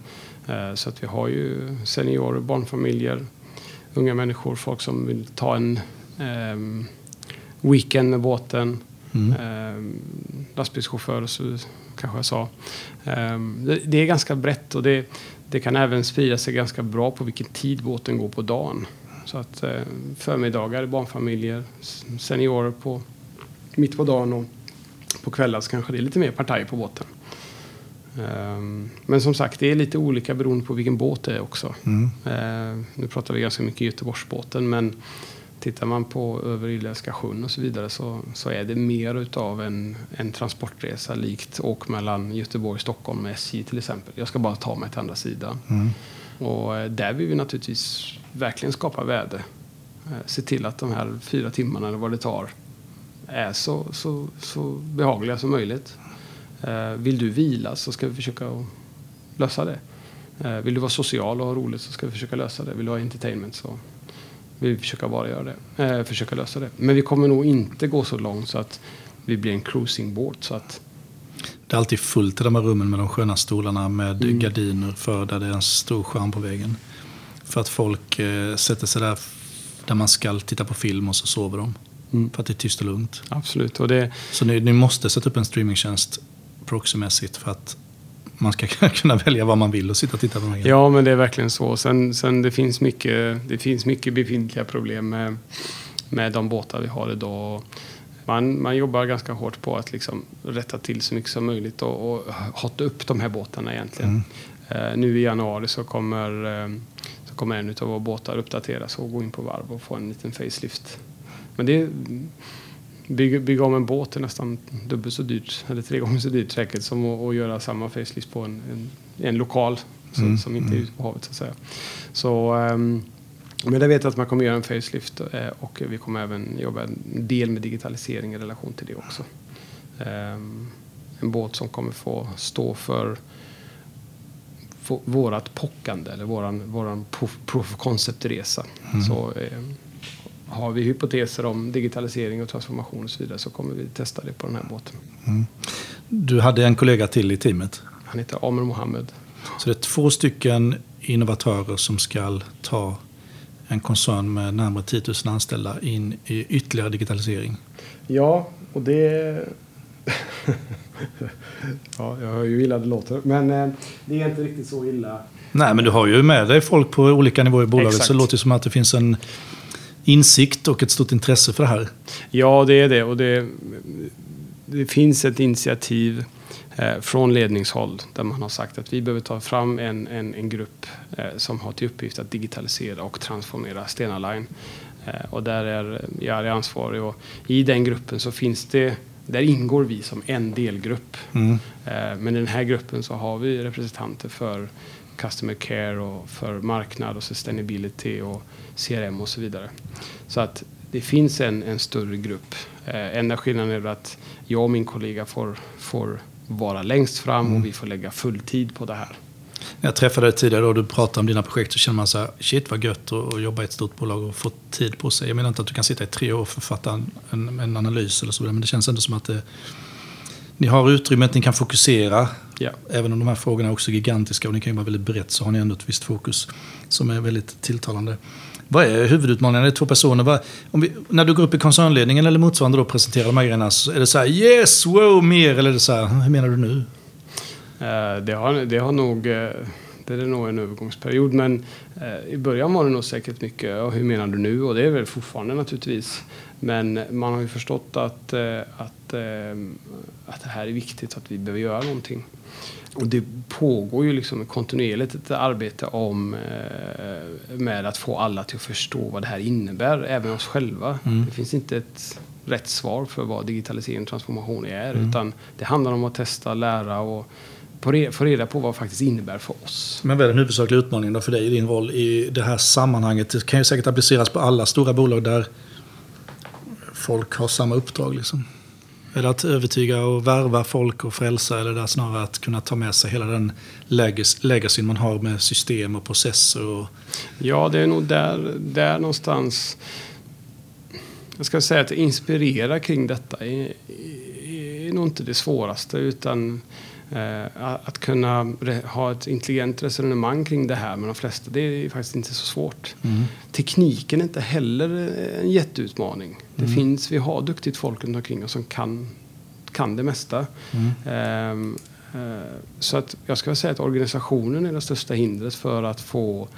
Eh, så att vi har ju seniorer, barnfamiljer, unga människor, folk som vill ta en ehm, weekend med båten. Mm. Ehm, lastbilschaufförer så kanske jag sa. Ehm, det, det är ganska brett och det, det kan även sprida sig ganska bra på vilken tid båten går på dagen. Så att eh, förmiddagar, barnfamiljer, seniorer på mitt på dagen och på kvällar så kanske det är lite mer partaj på båten. Ehm, Men som sagt, det är lite olika beroende på vilken båt det är också. Mm. Ehm, Nu pratar vi ganska mycket Göteborgsbåten men tittar man på över Irländska sjön och så vidare så, så är det mer utav en, en transportresa likt åk mellan Göteborg och Stockholm med SJ till exempel. Jag ska bara ta mig till andra sidan. Mm. Och eh, där vill vi naturligtvis verkligen skapa värde. Eh, se till att de här fyra timmarna eller vad det tar är så, så, så behagliga som möjligt. Eh, vill du vila så ska vi försöka lösa det. Vill du vara social och ha roligt så ska vi försöka lösa det. Vill du ha entertainment så vill vi försöka bara göra det. Försöka lösa det. Men vi kommer nog inte gå så långt så att vi blir en cruisingbåt. Så att, det är alltid fullt i de här rummen med de sköna stolarna med Mm. gardiner för där det är en stor skärm på väggen. För att folk eh, sätter sig där där man ska titta på film och så sover de. Mm. För att det är tyst och lugnt. absolut. Och det, Så ni, ni måste sätta upp en streamingtjänst proxymässigt för att man ska [laughs] kunna välja vad man vill och sitta och titta på de här grejerna. Ja, men det är verkligen så. Sen, sen det, finns mycket, det finns mycket befintliga problem med, med de båtar vi har idag. Man, man jobbar ganska hårt på att liksom rätta till så mycket som möjligt och, och hotta upp de här båtarna egentligen. Eh, nu i januari så kommer, eh, så kommer en av våra båtar uppdateras och gå in på varv och få en liten facelift. Men det bygga, bygga om en båt är nästan dubbelt så dyrt, eller tre gånger så dyrt säkert, som att, att göra samma facelift på en, en, en lokal Mm, som inte är ute på havet så att säga. Så, ehm, men jag vet att man kommer göra en facelift eh, och vi kommer även jobba en del med digitalisering i relation till det också. Ehm, en båt som kommer få stå för vårat pockande eller våran, våran proof, proof of concept-resa. Så eh, har vi hypoteser om digitalisering och transformation och så vidare så kommer vi testa det på den här båten. Du hade en kollega till i teamet. Han heter Amr Mohammed. Så det är två stycken innovatörer som ska ta en koncern med närmare 10 000 anställda in i ytterligare digitalisering. Ja, och det... [laughs] ja, jag hör ju hur illa det låter. Men eh, det är inte riktigt så illa. Nej, men du har ju med dig folk på olika nivåer i bolaget. Exakt. Så det låter som att det finns en insikt och ett stort intresse för det här. Ja, det är det. Och det, det finns ett initiativ från ledningshåll där man har sagt att vi behöver ta fram en, en, en grupp eh, som har till uppgift att digitalisera och transformera Stena Line. Eh, och där är jag är ansvarig och i den gruppen så finns det där ingår vi som en delgrupp. Mm. Eh, Men i den här gruppen så har vi representanter för Customer Care och för marknad och sustainability och CRM och så vidare. Så att det finns en, en större grupp. Eh, enda skillnaden är att jag och min kollega får, får vara längst fram och vi får lägga full tid på det här. Jag träffade dig tidigare och du pratade om dina projekt så känner man så här, shit vad gött att jobba i ett stort bolag och få tid på sig. Jag menar inte att du kan sitta i tre år och författa en, en, analys eller så, men det känns ändå som att det, ni har utrymmet, ni kan fokusera. Ja. Även om de här frågorna är också gigantiska och ni kan vara väldigt brett så har ni ändå ett visst fokus som är väldigt tilltalande. Vad är huvudutmaningen? Det är två personer. Vad, om vi, när du går upp i koncernledningen eller motsvarande och presenterar de här grejerna, så är det så här yes, wow, mer? Eller är det så här, hur menar du nu? Eh, det har, det har nog eh, det är nog en övergångsperiod men eh, i början var det nog säkert mycket, ja, hur menar du nu? Och det är väl fortfarande naturligtvis. Men man har ju förstått att, att, att det här är viktigt, att vi behöver göra någonting. Och det pågår ju liksom kontinuerligt ett arbete om, eh, med att få alla till att förstå vad det här innebär, även oss själva. Det finns inte ett rätt svar för vad digitalisering och transformation är, utan det handlar om att testa, lära och få reda på vad det faktiskt innebär för oss. Men vad är den huvudsakliga utmaningen då för dig i din roll i det här sammanhanget? Det kan ju säkert appliceras på alla stora bolag där folk har samma uppdrag. Liksom. Eller att övertyga och värva folk och frälsa eller där snarare att kunna ta med sig hela den legacyn man har med system och processer? Och, Ja, det är nog där, där någonstans. Jag ska säga att inspirera kring detta är, är nog inte det svåraste utan att kunna ha ett intelligent resonemang kring det här med de flesta. Det är faktiskt inte så svårt. Tekniken är inte heller en jätteutmaning. Det finns, vi har duktigt folk runt omkring oss som kan, kan det mesta. Ehm, eh, så att jag skulle säga att organisationen är det största hindret för att få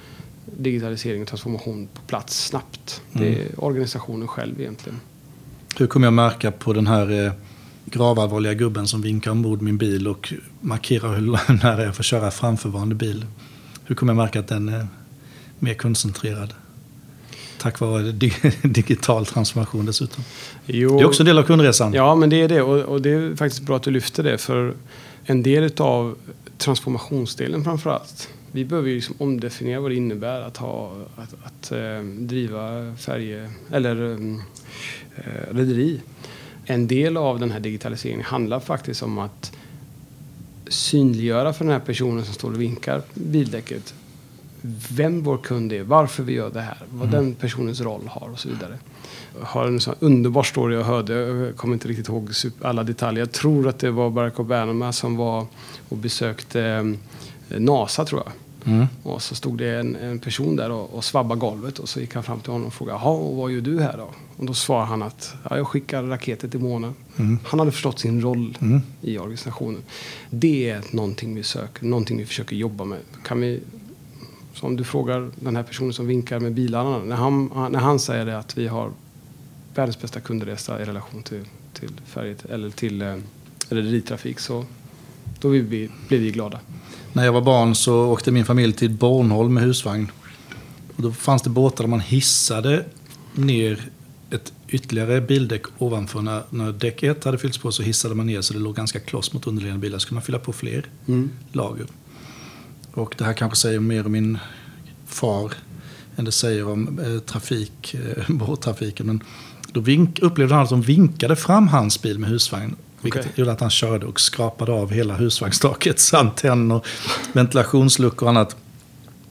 digitalisering och transformation på plats snabbt. Det är organisationen själv egentligen. Hur kommer jag märka på den här eh, gravallvarliga gubben som vinkar ombord min bil och markerar hur nära jag får köra framförvarande bil? Hur kommer jag märka att den är mer koncentrerad? Tack vare di [laughs] digital transformation dessutom. Jo, Det är också en del av kundresan. Ja, men det är det. Och, och det är faktiskt bra att du lyfter det. För en del av transformationsdelen framför allt. Vi behöver ju liksom omdefiniera vad det innebär att, ha, att, att eh, driva färje eller eh, rederi. En del av den här digitaliseringen handlar faktiskt om att synliggöra för den här personen som står och vinkar bildäcket vem vår kund är, varför vi gör det här, vad den personens roll har och så vidare. Jag har en sån underbar story jag hörde, jag kommer inte riktigt ihåg alla detaljer. Jag tror att det var Barack Obama som var och besökte eh, NASA tror jag. Mm. Och så stod det en, en person där och, och svabbade golvet och så gick han fram till honom och frågade Jaha, och vad gör du här då? Och då svarade han att ja, jag skickar raketer till månen. Mm. Han hade förstått sin roll Mm. i organisationen. Det är någonting vi söker, någonting vi försöker jobba med. Kan vi, som du frågar den här personen som vinkar med bilarna. När han, när han säger det att vi har världens bästa kundresa i relation till, till färget eller till eh, rederitrafik så då blir vi, blir vi glada. När jag var barn så åkte min familj till Bornholm med husvagn. Och då fanns det båtar där man hissade ner ett ytterligare bildäck ovanför. När, när däck 1 hade fyllts på så hissade man ner så det låg ganska kloss mot underliggande bilar. Så skulle man fylla på fler lager. Och det här kanske säger mer om min far än det säger om eh, trafik, eh, [laughs] båttrafiken. Men då vink, upplevde han att de vinkade fram hans bil med husvagn. Vilket Okej. gjorde att han körde och skrapade av hela husvagnsstakets [laughs] antenner, ventilationsluckor och annat.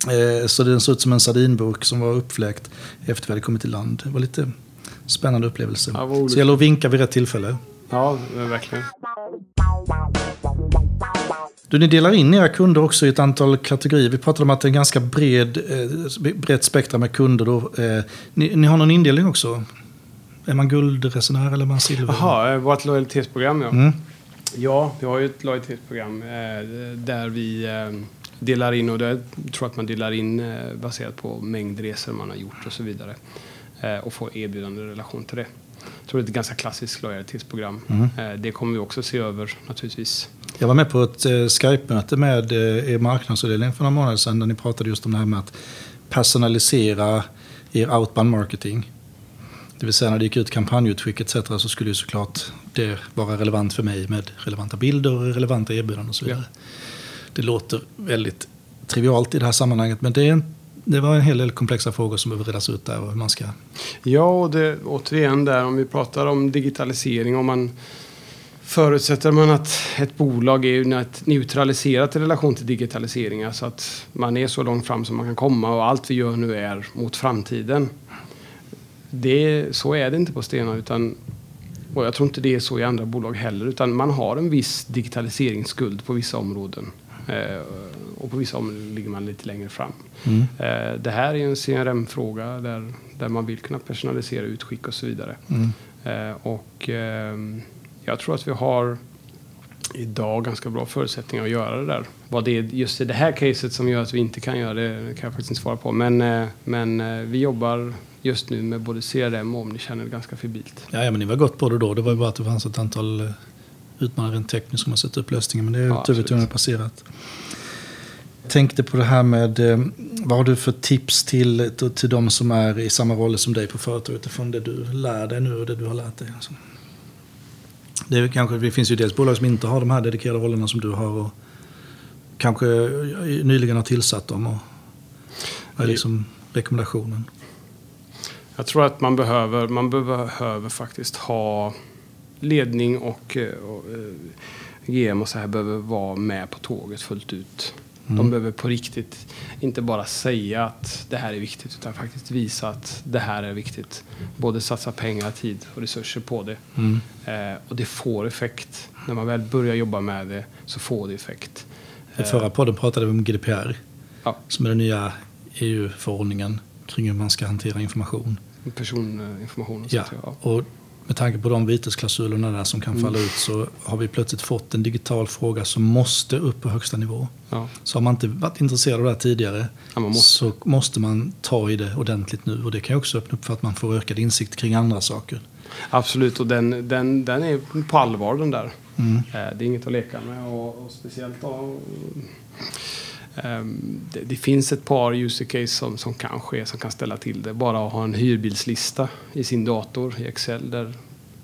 Eh, så den såg ut som en sardinburk som var uppfläkt efter vi hade kommit till land. Det var lite spännande upplevelse. Ja, så det gäller att vinka vid rätt tillfälle. Ja, verkligen. Du, ni delar in era kunder också i ett antal kategorier. Vi pratade om att det är en ganska bred, eh, brett spektra med kunder. Då. Eh, ni, ni har någon indelning också? Är man guldresenär eller är man silver? Jaha, eh, vårt lojalitetsprogram ja. Mm. Ja, vi har ju ett lojalitetsprogram eh, där vi eh, delar in och det jag tror att man delar in eh, baserat på mängd resor man har gjort och så vidare. Och får erbjudande i relation till det. Jag tror det är ett ganska klassiskt lojalitetsprogram. Mm. Det kommer vi också se över naturligtvis. Jag var med på ett Skype-möte med er marknadsavdelning för några månader sedan där ni pratade just om det här med att personalisera er outbound marketing. Det vill säga när det gick ut kampanjutskick etc. så skulle ju såklart det vara relevant för mig med relevanta bilder och relevanta erbjudanden och så vidare. Det låter väldigt trivialt i det här sammanhanget men det, det var en hel del komplexa frågor som behöver redas ut där och hur man ska... Ja, och det, återigen där om vi pratar om digitalisering. Om man förutsätter man att ett bolag är neutraliserat i relation till digitalisering. Alltså att man är så långt fram som man kan komma och allt vi gör nu är mot framtiden. Det, så är det inte på Stena utan och jag tror inte det är så i andra bolag heller. Utan man har en viss digitaliseringsskuld på vissa områden. Eh, och på vissa områden ligger man lite längre fram. Mm. Eh, det här är en CRM-fråga där, där man vill kunna personalisera utskick och så vidare. Mm. Eh, och ehm, jag tror att vi har idag ganska bra förutsättningar att göra det där. Vad det är just i det här caset som gör att vi inte kan göra det kan jag faktiskt inte svara på. Men, eh, men eh, vi jobbar just nu med både CRM och omnichannel ganska febrilt. Ja, ja, men ni var gott på det då. Det var ju bara att det fanns ett antal eh, utmaningar rent tekniskt som har sett upp lösningen. Men det är Ja, tur att har passerat. Jag tänkte på det här med, eh, vad har du för tips till, till, till de som är i samma roller som dig på företaget utifrån det du lär dig nu och det du har lärt dig? Alltså. Det, är kanske, det finns ju dels bolag som inte har de här dedikerade rollerna som du har och kanske nyligen har tillsatt dem. Och, vad är liksom rekommendationen? Jag tror att man behöver, man behöver faktiskt ha ledning och, eh, och eh, GM och så här behöver vara med på tåget fullt ut. Mm. De behöver på riktigt inte bara säga att det här är viktigt utan faktiskt visa att det här är viktigt. Både satsa pengar, tid och resurser på det. Mm. Eh, och det får effekt. När man väl börjar jobba med det så får det effekt. I förra podden pratade vi om GDPR. Ja, Som är den nya EU-förordningen kring hur man ska hantera information. Personinformation och Ja, sånt. Ja. och med tanke på de vitesklausulerna där som kan Mm. falla ut så har vi plötsligt fått en digital fråga som måste upp på högsta nivå. Ja. Så har man inte varit intresserad av det här tidigare Ja, måste. så måste man ta i det ordentligt nu. Och det kan också öppna upp för att man får ökad insikt kring andra saker. Absolut, och den, den, den är på allvar den där. Mm. Eh, Det är inget att leka med och, och speciellt då, det, det finns ett par user case som, som kan ske, som kan ställa till det. Bara att ha en hyrbilslista i sin dator i Excel där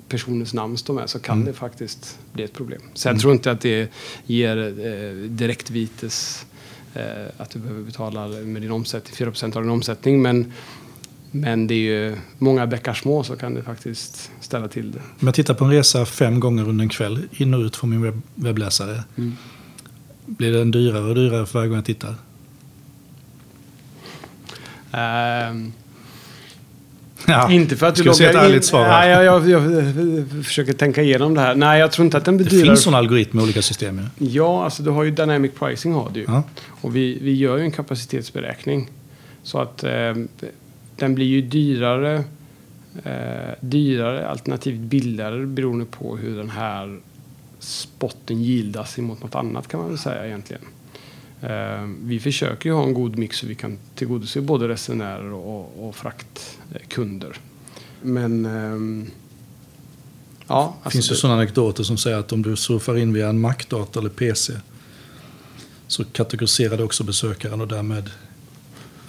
personens namn står med så kan Mm. det faktiskt bli ett problem. Sen tror jag inte att det ger eh, direktvites eh, att du behöver betala med din omsättning, 4% av din omsättning. Men, men det är ju många bäckar små så kan det faktiskt ställa till det. Om jag tittar på en resa fem gånger under en kväll, in och ut från min webb webbläsare. Mm. Blir den dyrare och dyrare för varje gång jag tittar? Ehm, Ja. Inte för att du se ett loggar in. svar? Nej, jag, jag, jag, försöker tänka igenom det här. Nej, jag tror inte att den blir Det finns sådana algoritmer i olika system. ju. Ja, alltså du har ju dynamic pricing har du ju. Ja. Och vi, vi gör ju en kapacitetsberäkning. Så att eh, den blir ju dyrare, eh, dyrare alternativt billigare beroende på hur den här spotten gildas emot något annat kan man väl säga egentligen. Eh, vi försöker ju ha en god mix så vi kan tillgodose både resenärer och, och fraktkunder. Men ehm, ja, Det finns ju det- sådana anekdoter som säger att om du surfar in via en Mac-dator eller PC så kategoriserar det också besökaren och därmed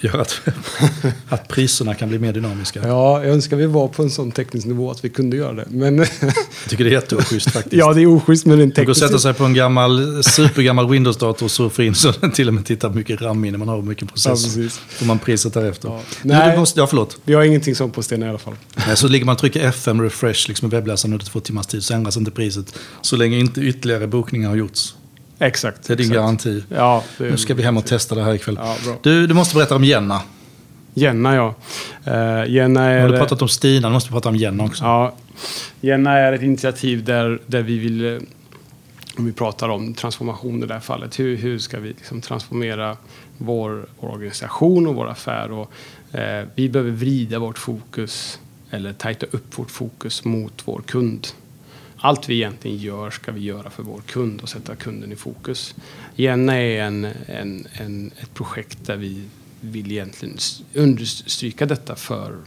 gör att, [laughs] att priserna kan bli mer dynamiska. Ja, jag önskar vi var på en sån teknisk nivå att vi kunde göra det. Men Jag tycker det är jätteoschysst [laughs] faktiskt. ja, det är oschysst med den Det går att sätta sig på en gammal, supergammal Windows-dator och surfa in så den [laughs] till och med tittar på mycket RAM-minne man har mycket Ja, process. precis. får man priset därefter. Ja. Nej. Nej. Du måste, ja, förlåt. Vi har ingenting sånt på Stena i alla fall. Nej, så ligger man och trycker FM refresh liksom i webbläsaren under två timmars tid så ändras inte priset. Så länge inte ytterligare bokningar har gjorts. Exakt. Det är din exakt. garanti. Ja, är Nu ska vi hem och testa det här ikväll. Ja. Du, du måste berätta om Jenna. Jenna, ja. Uh, Jenna är... har du pratat om Stina, nu måste vi prata om Jenna också. Ja, Jenna är ett initiativ där, där vi vill, eh, om vi pratar om transformation i det här fallet, hur, hur ska vi liksom transformera vår, vår organisation och vår affär? Och, eh, vi behöver vrida vårt fokus, eller tajta upp vårt fokus mot vår kund. Allt vi egentligen gör ska vi göra för vår kund och sätta kunden i fokus. Jenna är en, en, en, ett projekt där vi vill egentligen understryka detta för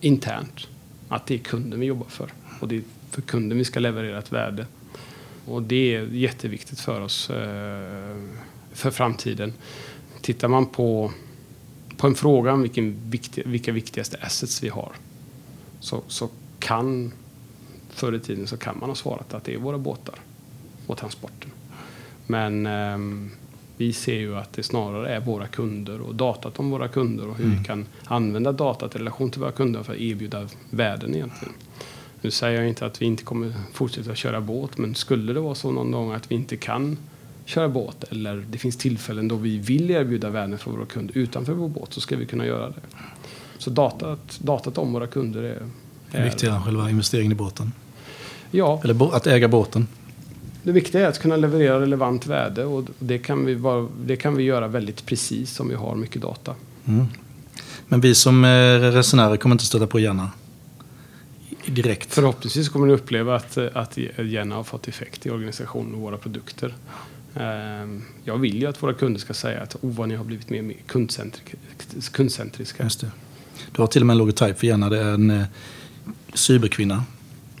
internt. Att det är kunden vi jobbar för. Och det är för kunden vi ska leverera ett värde. Och det är jätteviktigt för oss eh, för framtiden. Tittar man på, på en fråga om vilken viktig, vilka viktigaste assets vi har så, så kan förr i tiden så kan man ha svarat att det är våra båtar och transporten. Men ehm, vi ser ju att det snarare är våra kunder och datat om våra kunder och hur vi kan använda datat i relation till våra kunder för att erbjuda värden egentligen. Nu säger jag inte att vi inte kommer fortsätta köra båt, men skulle det vara så någon gång att vi inte kan köra båt eller det finns tillfällen då vi vill erbjuda värden för våra kunder utanför vår båt så ska vi kunna göra det. Så datat, datat om våra kunder är, är viktigare än själva investeringen i båten. Ja, Eller att äga båten. det viktiga är att kunna leverera relevant värde och det kan vi, vara, det kan vi göra väldigt precis om vi har mycket data. Mm. Men vi som eh, resenärer kommer inte stöta på Jenna. Direkt. Förhoppningsvis kommer ni uppleva att, att Jenna har fått effekt i organisationen och våra produkter. Ehm, Jag vill ju att våra kunder ska säga att oh, vad ni har blivit mer mer kundcentri- kundcentriska. Just det. Du har till och med en logotyp för Jenna. Det är en eh, cyberkvinna.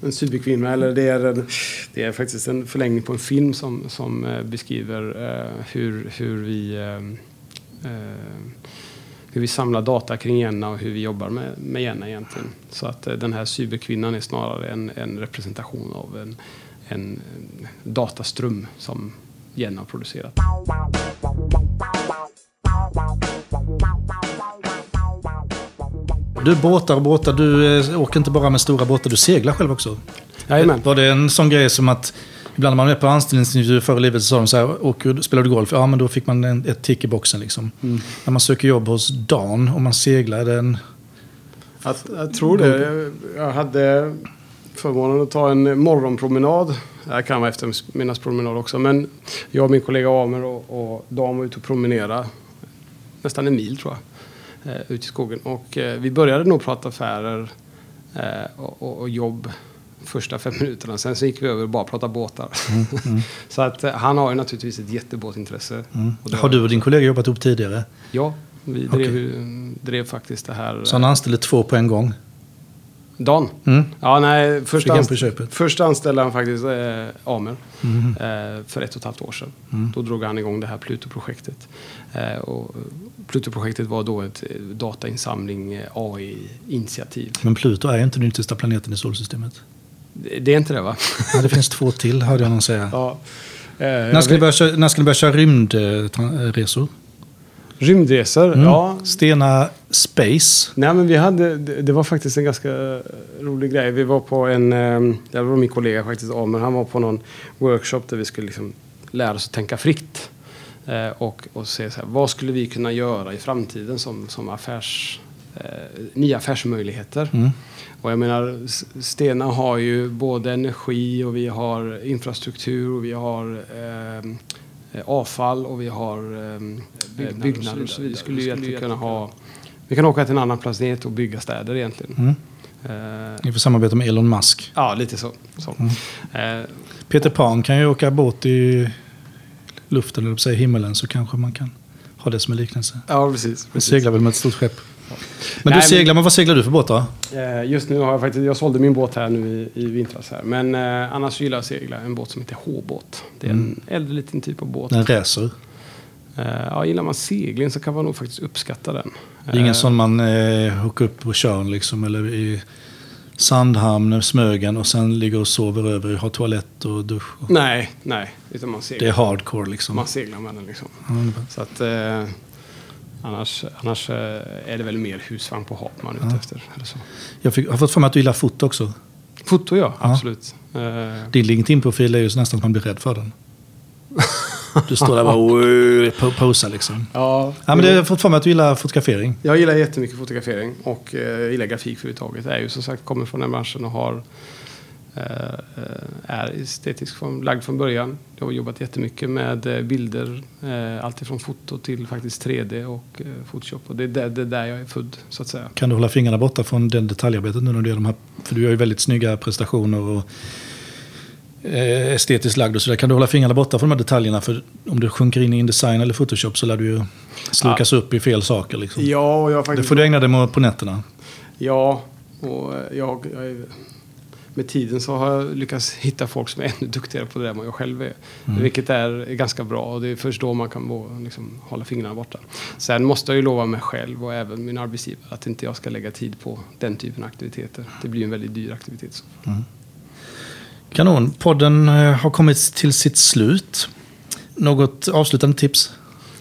En superkvinna, eller det är, en, det är faktiskt en förlängning på en film som, som eh, beskriver eh, hur, hur, vi, eh, eh, hur vi samlar data kring Jenna och hur vi jobbar med, med Jenna egentligen. Så att eh, den här cyberkvinnan är snarare en, en representation av en, en dataström som Jenna har producerat. Du båtar och båtar, du eh, åker inte bara med stora båtar, du seglar själv också. Jajamän. Var det en sån grej som att ibland när man är på anställningsintervju förr i livet så sa de så här, åker, du- spelar du golf? Ja, men då fick man en, ett tick i boxen liksom. När man söker jobb hos Dan och man seglar, är det en... Jag, jag tror det. Jag, hade förmånen att ta en morgonpromenad. Det kan vara eftermiddagspromenad också. Men jag och min kollega Amer och, och Dan var ute och promenera nästan en mil tror jag. Eh, ute i skogen. Och eh, vi började nog prata affärer eh, och, och, jobb första fem minuterna. Sen så gick vi över och bara prata båtar. [laughs] så att eh, han har ju naturligtvis ett jättebåtintresse. Det Har du och din kollega jobbat ihop tidigare? Ja, vi drev, ju- drev faktiskt det här. Så han anställde två på en gång? Dan? Mm. Ja, nej. Först, anst- först anställde han faktiskt eh, Amer Mm. eh, för ett och ett halvt år sedan. Då drog han igång det här Pluto-projektet. Eh, och Pluto-projektet var då ett eh, datainsamling eh, AI-initiativ. Men Pluto är inte den yttersta planeten i solsystemet. Det, det är inte det va? [laughs] Ja, det finns två till, hörde jag någon säga. ja. Eh, När ska, ni börja, när ska ni börja köra rymdresor? Rymdresor? Mm. Ja. Stena Space. Nej men vi hade, det var faktiskt en ganska rolig grej. Vi var på en, eh, det var min kollega faktiskt Amer, han var på någon workshop där vi skulle liksom lära oss att tänka fritt. Eh, och, och se så här, vad skulle vi kunna göra i framtiden som, som affärs, eh, nya affärsmöjligheter. Mm. Och jag menar, Stena har ju både energi och vi har infrastruktur och vi har eh, avfall och vi har eh, byggnader, och så vidare. Vi skulle ju egentligen kunna ha... Vi kan åka till en annan planet och bygga städer egentligen. Mm. Eh, Ni får samarbeta med Elon Musk. ja, lite så. så. Eh, Peter Pan kan ju åka båt i luften, eller säga himmelen, så kanske man kan ha det som en liknelse. ja, precis. Precis. seglar väl med ett stort skepp? Men Nej, du seglar, men vad seglar du för båt då? Eh, just nu har jag faktiskt, jag sålde min båt här nu i, i vintras här. Men eh, annars gillar jag att segla en båt som heter H-båt. Det är en äldre liten typ av båt. Den racer. Eh, ja, gillar man segling så kan man nog faktiskt uppskatta den. Det är ingen Eh, sån man eh, hookar upp på Tjörn liksom, eller i Sandhamn, Smögen och sen ligger och sover över, har toalett och dusch. Och Nej, nej. Utan man det seglar, är hardcore liksom. man seglar med den liksom. Det bra. Så att, eh, annars annars eh, är det väl mer husvagn på hav man är ute efter. Eller så. Jag fick, har fått för mig att du gillar foto också. Foto ja, Ja. absolut. Eh, Din LinkedIn-profil är ju nästan att man blir rädd för den. Du står där och [laughs] po- posar liksom. ja, Ja, men det har fått för mig att du gillar fotografering. Jag gillar jättemycket fotografering och eh, gillar grafik överhuvudtaget. Jag är ju som sagt kommer från den branschen och har är estetisk från, lagd från början. Jag har jobbat jättemycket med eh, bilder, eh, allt ifrån foto till faktiskt 3D och eh, Photoshop. Och det är där, det är där jag är född så att säga. Kan du hålla fingrarna borta från den detaljarbetet nu när du gör de här? För du gör ju väldigt snygga prestationer och eh, estetiskt lagd och sådär. Kan du hålla fingrarna borta från de här detaljerna? För om du sjunker in i Indesign eller Photoshop så lär du ju slukas upp i fel saker. Liksom. Ja, och jag har Det faktiskt... får du ägna dig åt på nätterna. Ja, och eh, jag, jag är, med tiden så har jag lyckats hitta folk som är [laughs] ännu duktigare på det där än vad jag själv är. Vilket är ganska bra och det är först då man kan liksom, hålla fingrarna borta. Sen måste jag ju lova mig själv och även min arbetsgivare att inte jag ska lägga tid på den typen av aktiviteter. Det blir en väldigt dyr aktivitet. Så. Kanon. Podden eh, har kommit till sitt slut. Något avslutande tips?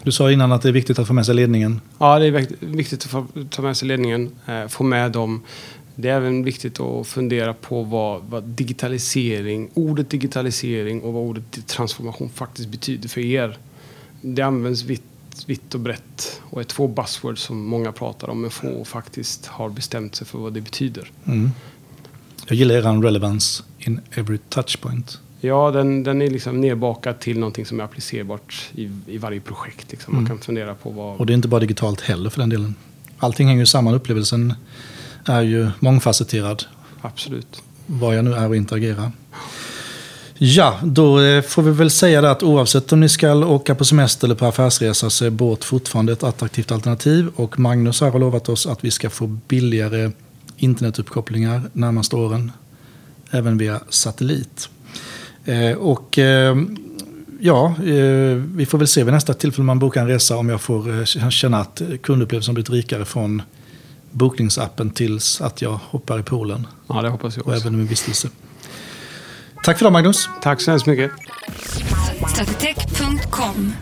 Du sa innan att det är viktigt att få med sig ledningen. Ja, det är vikt- viktigt att få ta med sig ledningen, eh, få med dem. Det är även viktigt att fundera på vad, vad digitalisering, ordet digitalisering och vad ordet transformation faktiskt betyder för er. Det används vitt, vitt och brett och är två buzzwords som många pratar om men få faktiskt har bestämt sig för vad det betyder. Mm. Jag gillar er relevance in every touchpoint. Ja, den, den är liksom nedbakad till någonting som är applicerbart i, i varje projekt. Liksom. Man kan fundera på vad... Och det är inte bara digitalt heller för den delen. Allting hänger ju samman. Upplevelsen är ju mångfacetterad. Absolut. Vad jag nu är och interagerar. Ja, då eh, får vi väl säga det att oavsett om ni ska åka på semester eller på affärsresa så är båt fortfarande ett attraktivt alternativ. Och Magnus här har lovat oss att vi ska få billigare internetuppkopplingar närmaste åren. Även via satellit. Eh, och eh, ja, vi får väl se vid nästa tillfälle man bokar en resa om jag får känna att kundupplevelsen blivit rikare från bokningsappen tills att jag hoppar i poolen Ja, det hoppas jag och också. även min vistelse. Tack för det Magnus. Tack så hemskt mycket. Stratitech.com